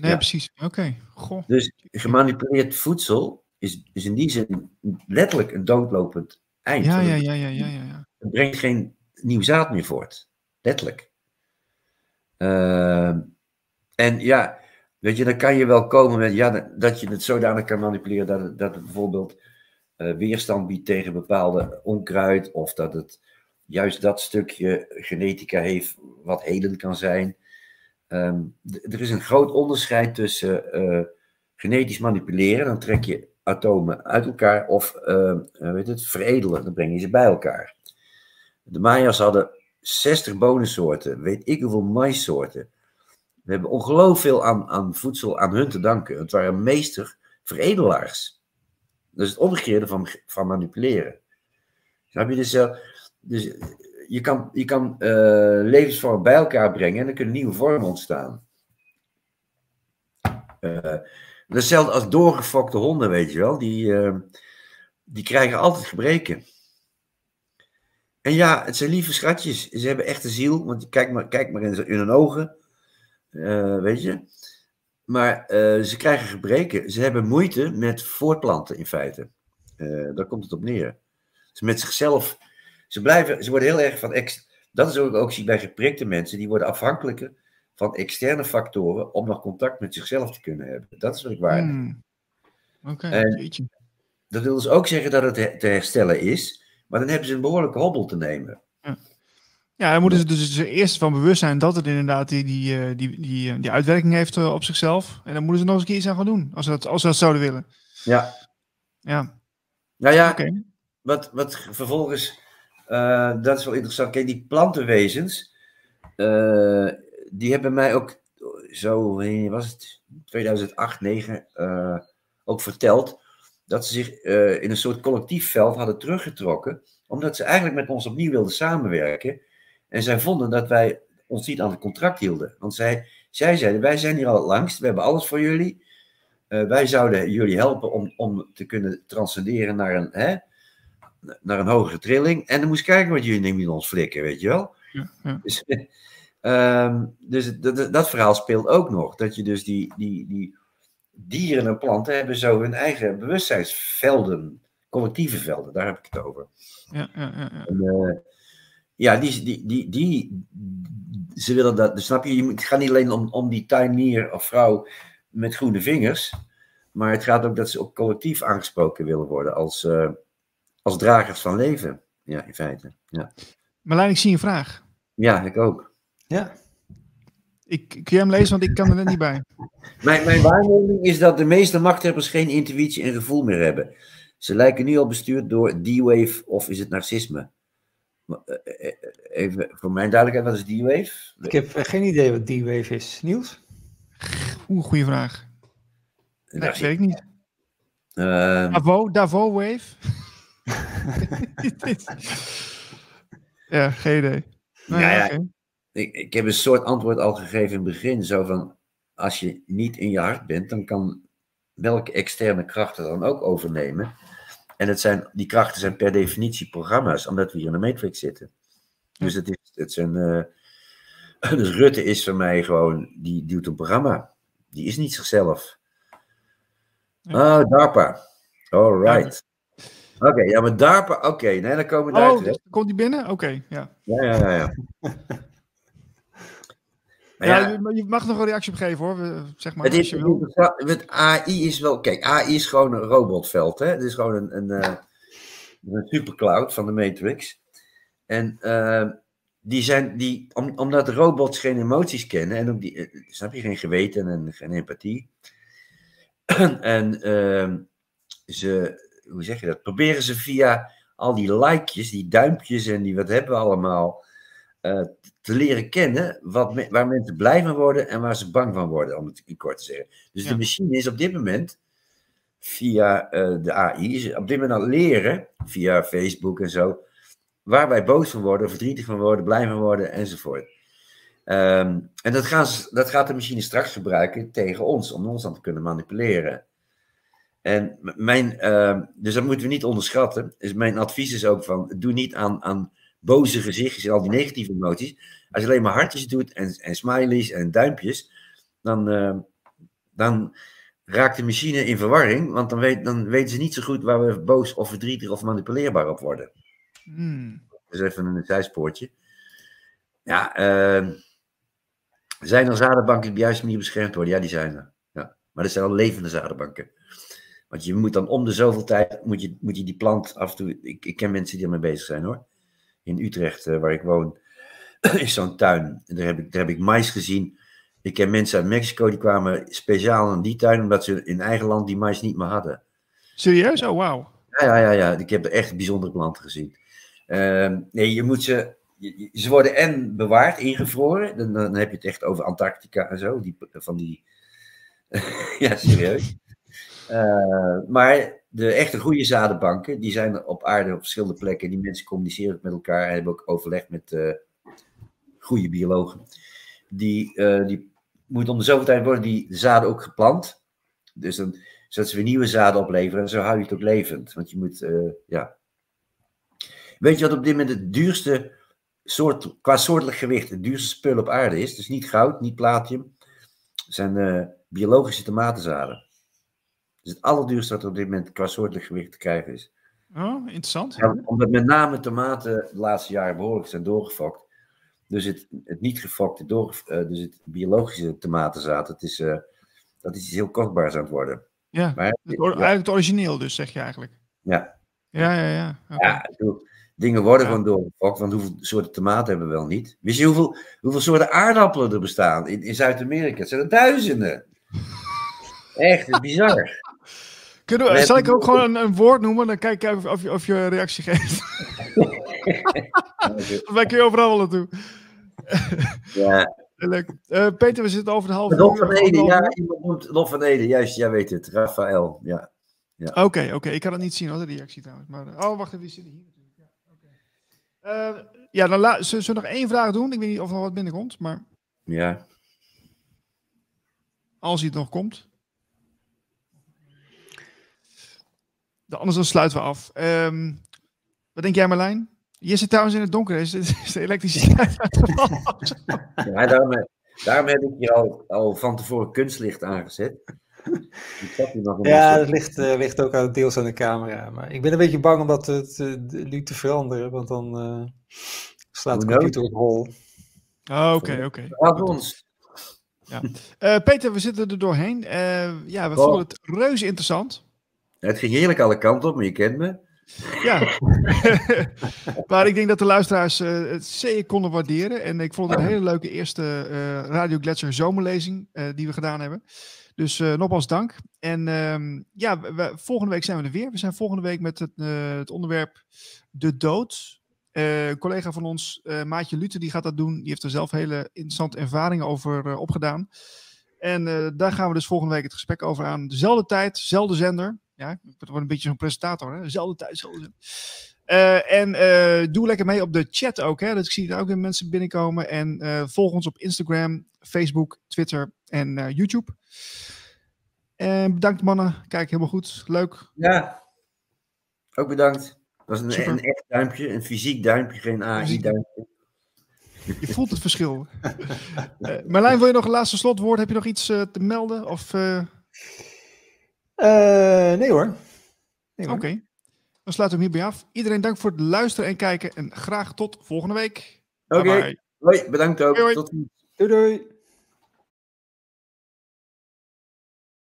Nee, Ja. precies. Oké. Goh. Dus gemanipuleerd voedsel is, is in die zin letterlijk een doodlopend eind. Ja, ja, ja, ja, ja, ja. het brengt geen nieuw zaad meer voort. Letterlijk. Ehm, en ja, weet je, dan kan je wel komen met ja, dat- je het zodanig kan manipuleren dat het, dat het bijvoorbeeld eh, weerstand biedt tegen bepaalde onkruid, of dat het juist dat stukje genetica heeft wat helend kan zijn. Ehm, er is een groot onderscheid tussen eh, genetisch manipuleren, dan trek je atomen uit elkaar, of eh, eh, weet het, veredelen, dan breng je ze bij elkaar. De Maya's hadden 60 bonensoorten, weet ik hoeveel maissoorten. We hebben ongelooflijk veel aan, aan voedsel aan hun te danken. Het waren meester veredelaars. Dat is het omgekeerde van, van manipuleren. Snap je? Dus, eh, dus je kan, je kan eh, levensvormen bij elkaar brengen en er kunnen nieuwe vormen ontstaan. Is hetzelfde als doorgefokte honden, weet je wel. Die, eh, die krijgen altijd gebreken. En ja, het zijn lieve schatjes. Ze hebben echt een ziel. Want kijk maar, kijk maar in, hun ogen. weet je. Maar ze krijgen gebreken. Ze hebben moeite met voortplanten in feite. Daar komt het op neer. Ze met zichzelf. Ze, blijven, ze worden heel erg van. Ex, dat is ook, ook zie bij geprikte mensen. Die worden afhankelijker van externe factoren. om nog contact met zichzelf te kunnen hebben. Dat is wat ik waarneem. Hmm. Oké. Dat wil dus ook zeggen dat het he- te herstellen is. Maar dan hebben ze een behoorlijke hobbel te nemen. Ja, dan moeten ze dus er eerst van bewust zijn dat het inderdaad die, die, eh, die, die, eh, die uitwerking heeft eh, op zichzelf. En dan moeten ze nog eens een keer iets aan gaan doen, als ze dat, als ze dat zouden willen. Ja. Ja, Nou ja, oké. wat, wat vervolgens, eh, dat is wel interessant. Kijk, die plantenwezens, eh, die hebben mij ook zo, was het 2008, 2009, eh, ook verteld dat ze zich in een soort collectief veld hadden teruggetrokken, omdat ze eigenlijk met ons opnieuw wilden samenwerken. En zij vonden dat wij ons niet aan het contract hielden. Want zij, zij zeiden, wij zijn hier al het langst, we hebben alles voor jullie. Wij zouden jullie helpen om, om te kunnen transcenderen naar een, hè, naar een hogere trilling. En dan moest je kijken wat jullie met ons flikken, weet je wel. Ja, ja. Dus, ehm, dus dat, verhaal speelt ook nog. Dat je dus die, die, die dieren en planten hebben zo hun eigen bewustzijnsvelden, collectieve velden, daar heb ik het over. Ja, ja, ja, ja. En, eh, ja, die, die, die, die, ze willen dat, dus snap je, je moet- het gaat niet alleen om, om die tuinier of vrouw met groene vingers, maar het gaat ook dat ze ook collectief aangesproken willen worden als, eh, als dragers van leven. Ja, in feite. Ja, Marlijn, ik zie een vraag. ja ik ook. Ja, Ik, kun jij hem lezen, want ik kan er net niet bij. Mijn, mijn waarneming is dat de meeste machthebbers geen intuïtie en gevoel meer hebben. Ze lijken nu al bestuurd door D-wave of is het narcisme? Maar, eh, eh, Even voor mijn duidelijkheid, wat is D-wave? ik heb eh, geen idee wat D-Wave is. Niels? Oeh, goede vraag. Nee, Narcisme. weet ik niet. Ehm, Davo, Davo Wave? Ja, geen idee. Nou Ja, ik, ik heb een soort antwoord al gegeven in het begin. Zo van, als je niet in je hart bent, dan kan welke externe krachten dan ook overnemen. En het zijn, die krachten zijn per definitie programma's, omdat we hier in de matrix zitten. Dus het is, het zijn, eh, dus Rutte is voor mij gewoon, die duwt een programma. Die is niet zichzelf. Oh, DARPA. All right. Oké, ja, maar DARPA, oké, nee, dan komen we daar Oh, komt die binnen? Oké, ja. Ja, ja, ja. ja. Ja, ja, je- mag nog een reactie op geven hoor. Zeg maar, het is, met AI is wel, kijk, AI is gewoon een robotveld, hè. Het is gewoon een, een, eh, een supercloud van de Matrix. En eh, die zijn, die, om, omdat robots geen emoties kennen en ook die, eh, snap je, geen geweten en geen empathie. en ehm, ze, hoe zeg je dat, proberen ze via al die likejes, die duimpjes en die wat hebben we allemaal, eh, te leren kennen wat me- waar mensen blij van worden en waar ze bang van worden, om het in kort te zeggen. Dus Ja. de machine is op dit moment, via eh, de AI, is op dit moment aan het leren, via Facebook en zo, waar wij boos van worden, verdrietig van worden, blij van worden enzovoort. Ehm, en dat, gaan ze, dat gaat de machine straks gebruiken tegen ons, om ons dan te kunnen manipuleren. En mijn, ehm, dus dat moeten we niet onderschatten. Dus mijn advies is ook van, doe niet aan, aan boze gezichtjes en al die negatieve emoties. Als je alleen maar hartjes doet en, en smileys en duimpjes, dan, ehm, dan raakt de machine in verwarring, want dan, weet, dan weten ze niet zo goed waar we boos of verdrietig of manipuleerbaar op worden. Hmm. Dus even een zijspoortje. Ja, ehm, zijn er zadenbanken die op de juiste manier beschermd worden? Ja, die zijn er. Ja. Maar dat zijn al levende zadenbanken. Want je moet dan om de zoveel tijd, moet je, moet je die plant af en toe... Ik, ik ken mensen die ermee bezig zijn hoor. In Utrecht, eh, waar ik woon, is zo'n tuin. En daar heb, ik, daar heb ik mais gezien. Ik ken mensen uit Mexico die kwamen speciaal aan die tuin, omdat ze in eigen land die mais niet meer hadden. Serieus? Oh, wauw. Ja, ja, ja, ja. Ik heb echt bijzondere planten gezien. Ehm, nee, je moet ze. je- Ze worden en bewaard, ingevroren. Dan, dan heb je het echt over Antarctica en zo. Die, van die. ja, serieus. Eh, maar de echte goede zadenbanken, die zijn op aarde op verschillende plekken. Die mensen communiceren met elkaar en hebben ook overleg met eh goede biologen. Die, eh, die moeten om de zoveel tijd worden die zaden ook geplant. Dus dan, zodat ze weer nieuwe zaden opleveren. En zo hou je het ook levend. Want je moet, ja. Weet je wat op dit moment het duurste soort, qua soortelijk gewicht, het duurste spul op aarde is? Dus niet goud, niet platinum. Het zijn eh, biologische tomatenzaden. Dus het allerduurste wat op dit moment qua soortelijk gewicht te krijgen is. Oh, interessant. Ja, omdat met name tomaten de laatste jaren behoorlijk zijn doorgefokt. Dus het, het niet gefokte, door, eh, dus het biologische tomatenzaad, het is, eh, dat is iets heel kostbaars aan het worden. Ja, Maar, het, or- ja, eigenlijk het origineel dus, zeg je eigenlijk. ja, Ja, ja, ja. Ja, bedoel, dingen worden Ja. gewoon doorgefokt, want hoeveel soorten tomaten hebben we wel niet? Wist je hoeveel, hoeveel soorten aardappelen er bestaan in, in Zuid-Amerika? Het zijn er duizenden. Echt, het is bizar. Kunnen we, zal ik ook gewoon een, een woord noemen? Dan kijk ik of, of, je, of je reactie geeft. Wij kun je overal naartoe. Ja, Leuk. Eh, Peter, we zitten over de halve uur. van Ede, ja, iemand noemt Lof van Ede, juist, jij weet het, Rafael, ja. Oké, oké. Ik kan het niet zien, hoor, de reactie trouwens. Maar, eh, oh, wacht even. Die zitten hier natuurlijk. Ja, oké. Eh, ja dan la- zullen zullen we nog één vraag doen? Ik weet niet of er nog wat binnenkomt, maar Ja, als hij het nog komt. Anders dan sluiten we af. Ehm, wat denk jij, Marlijn? Je zit trouwens in het donker. Is, is de elektriciteit uitgevallen? ja daarom, daarom heb ik hier al, al van tevoren kunstlicht aangezet. Ja, dat ligt, eh, ligt ook aan, deels aan de camera. Maar ik ben een beetje bang om dat eh, te- te- nu te veranderen, want dan eh, slaat de computer op hol. Oh, Oké, oké. ons. Eh, Peter, we zitten er doorheen. Eh, ja, we Oh. vonden het reuze interessant. Het ging heerlijk alle kanten op, maar je kent me. Ja. maar ik denk dat de luisteraars eh, het zeer konden waarderen. En ik vond het een hele leuke eerste eh, Radio Gletscher zomerlezing eh, die we gedaan hebben. Dus nogmaals dank. En ehm, ja, volgende week zijn we er weer. We zijn volgende week met het, het onderwerp de dood. Een collega van ons, Maatje Luther, die gaat dat doen. Die heeft er zelf hele interessante ervaringen over opgedaan. En daar gaan we dus volgende week het gesprek over aan. Dezelfde tijd, dezelfde zender. Ja, ik word een beetje zo'n presentator. Hè? Dezelfde tijd, zender. Eh, en eh, doe lekker mee op de chat ook. Hè? Dat ik zie er ook weer mensen binnenkomen. En eh, volg ons op Instagram, Facebook, Twitter en YouTube. En bedankt mannen. Kijk, helemaal goed. Leuk. Ja, ook bedankt. Dat was een, echt duimpje, een fysiek duimpje, geen. AI-duimpje. Je voelt het verschil. Uh, Marlijn, wil je nog een laatste slotwoord? Heb je nog iets uh, te melden? Of, uh... nee hoor. Nee, Oké. Okay. Dan sluiten we hem hierbij af. Iedereen dank voor het luisteren en kijken. En graag tot volgende week. Oké. Okay. Hoi, bedankt ook. Hoi, hoi. Tot ziens. Doei doei.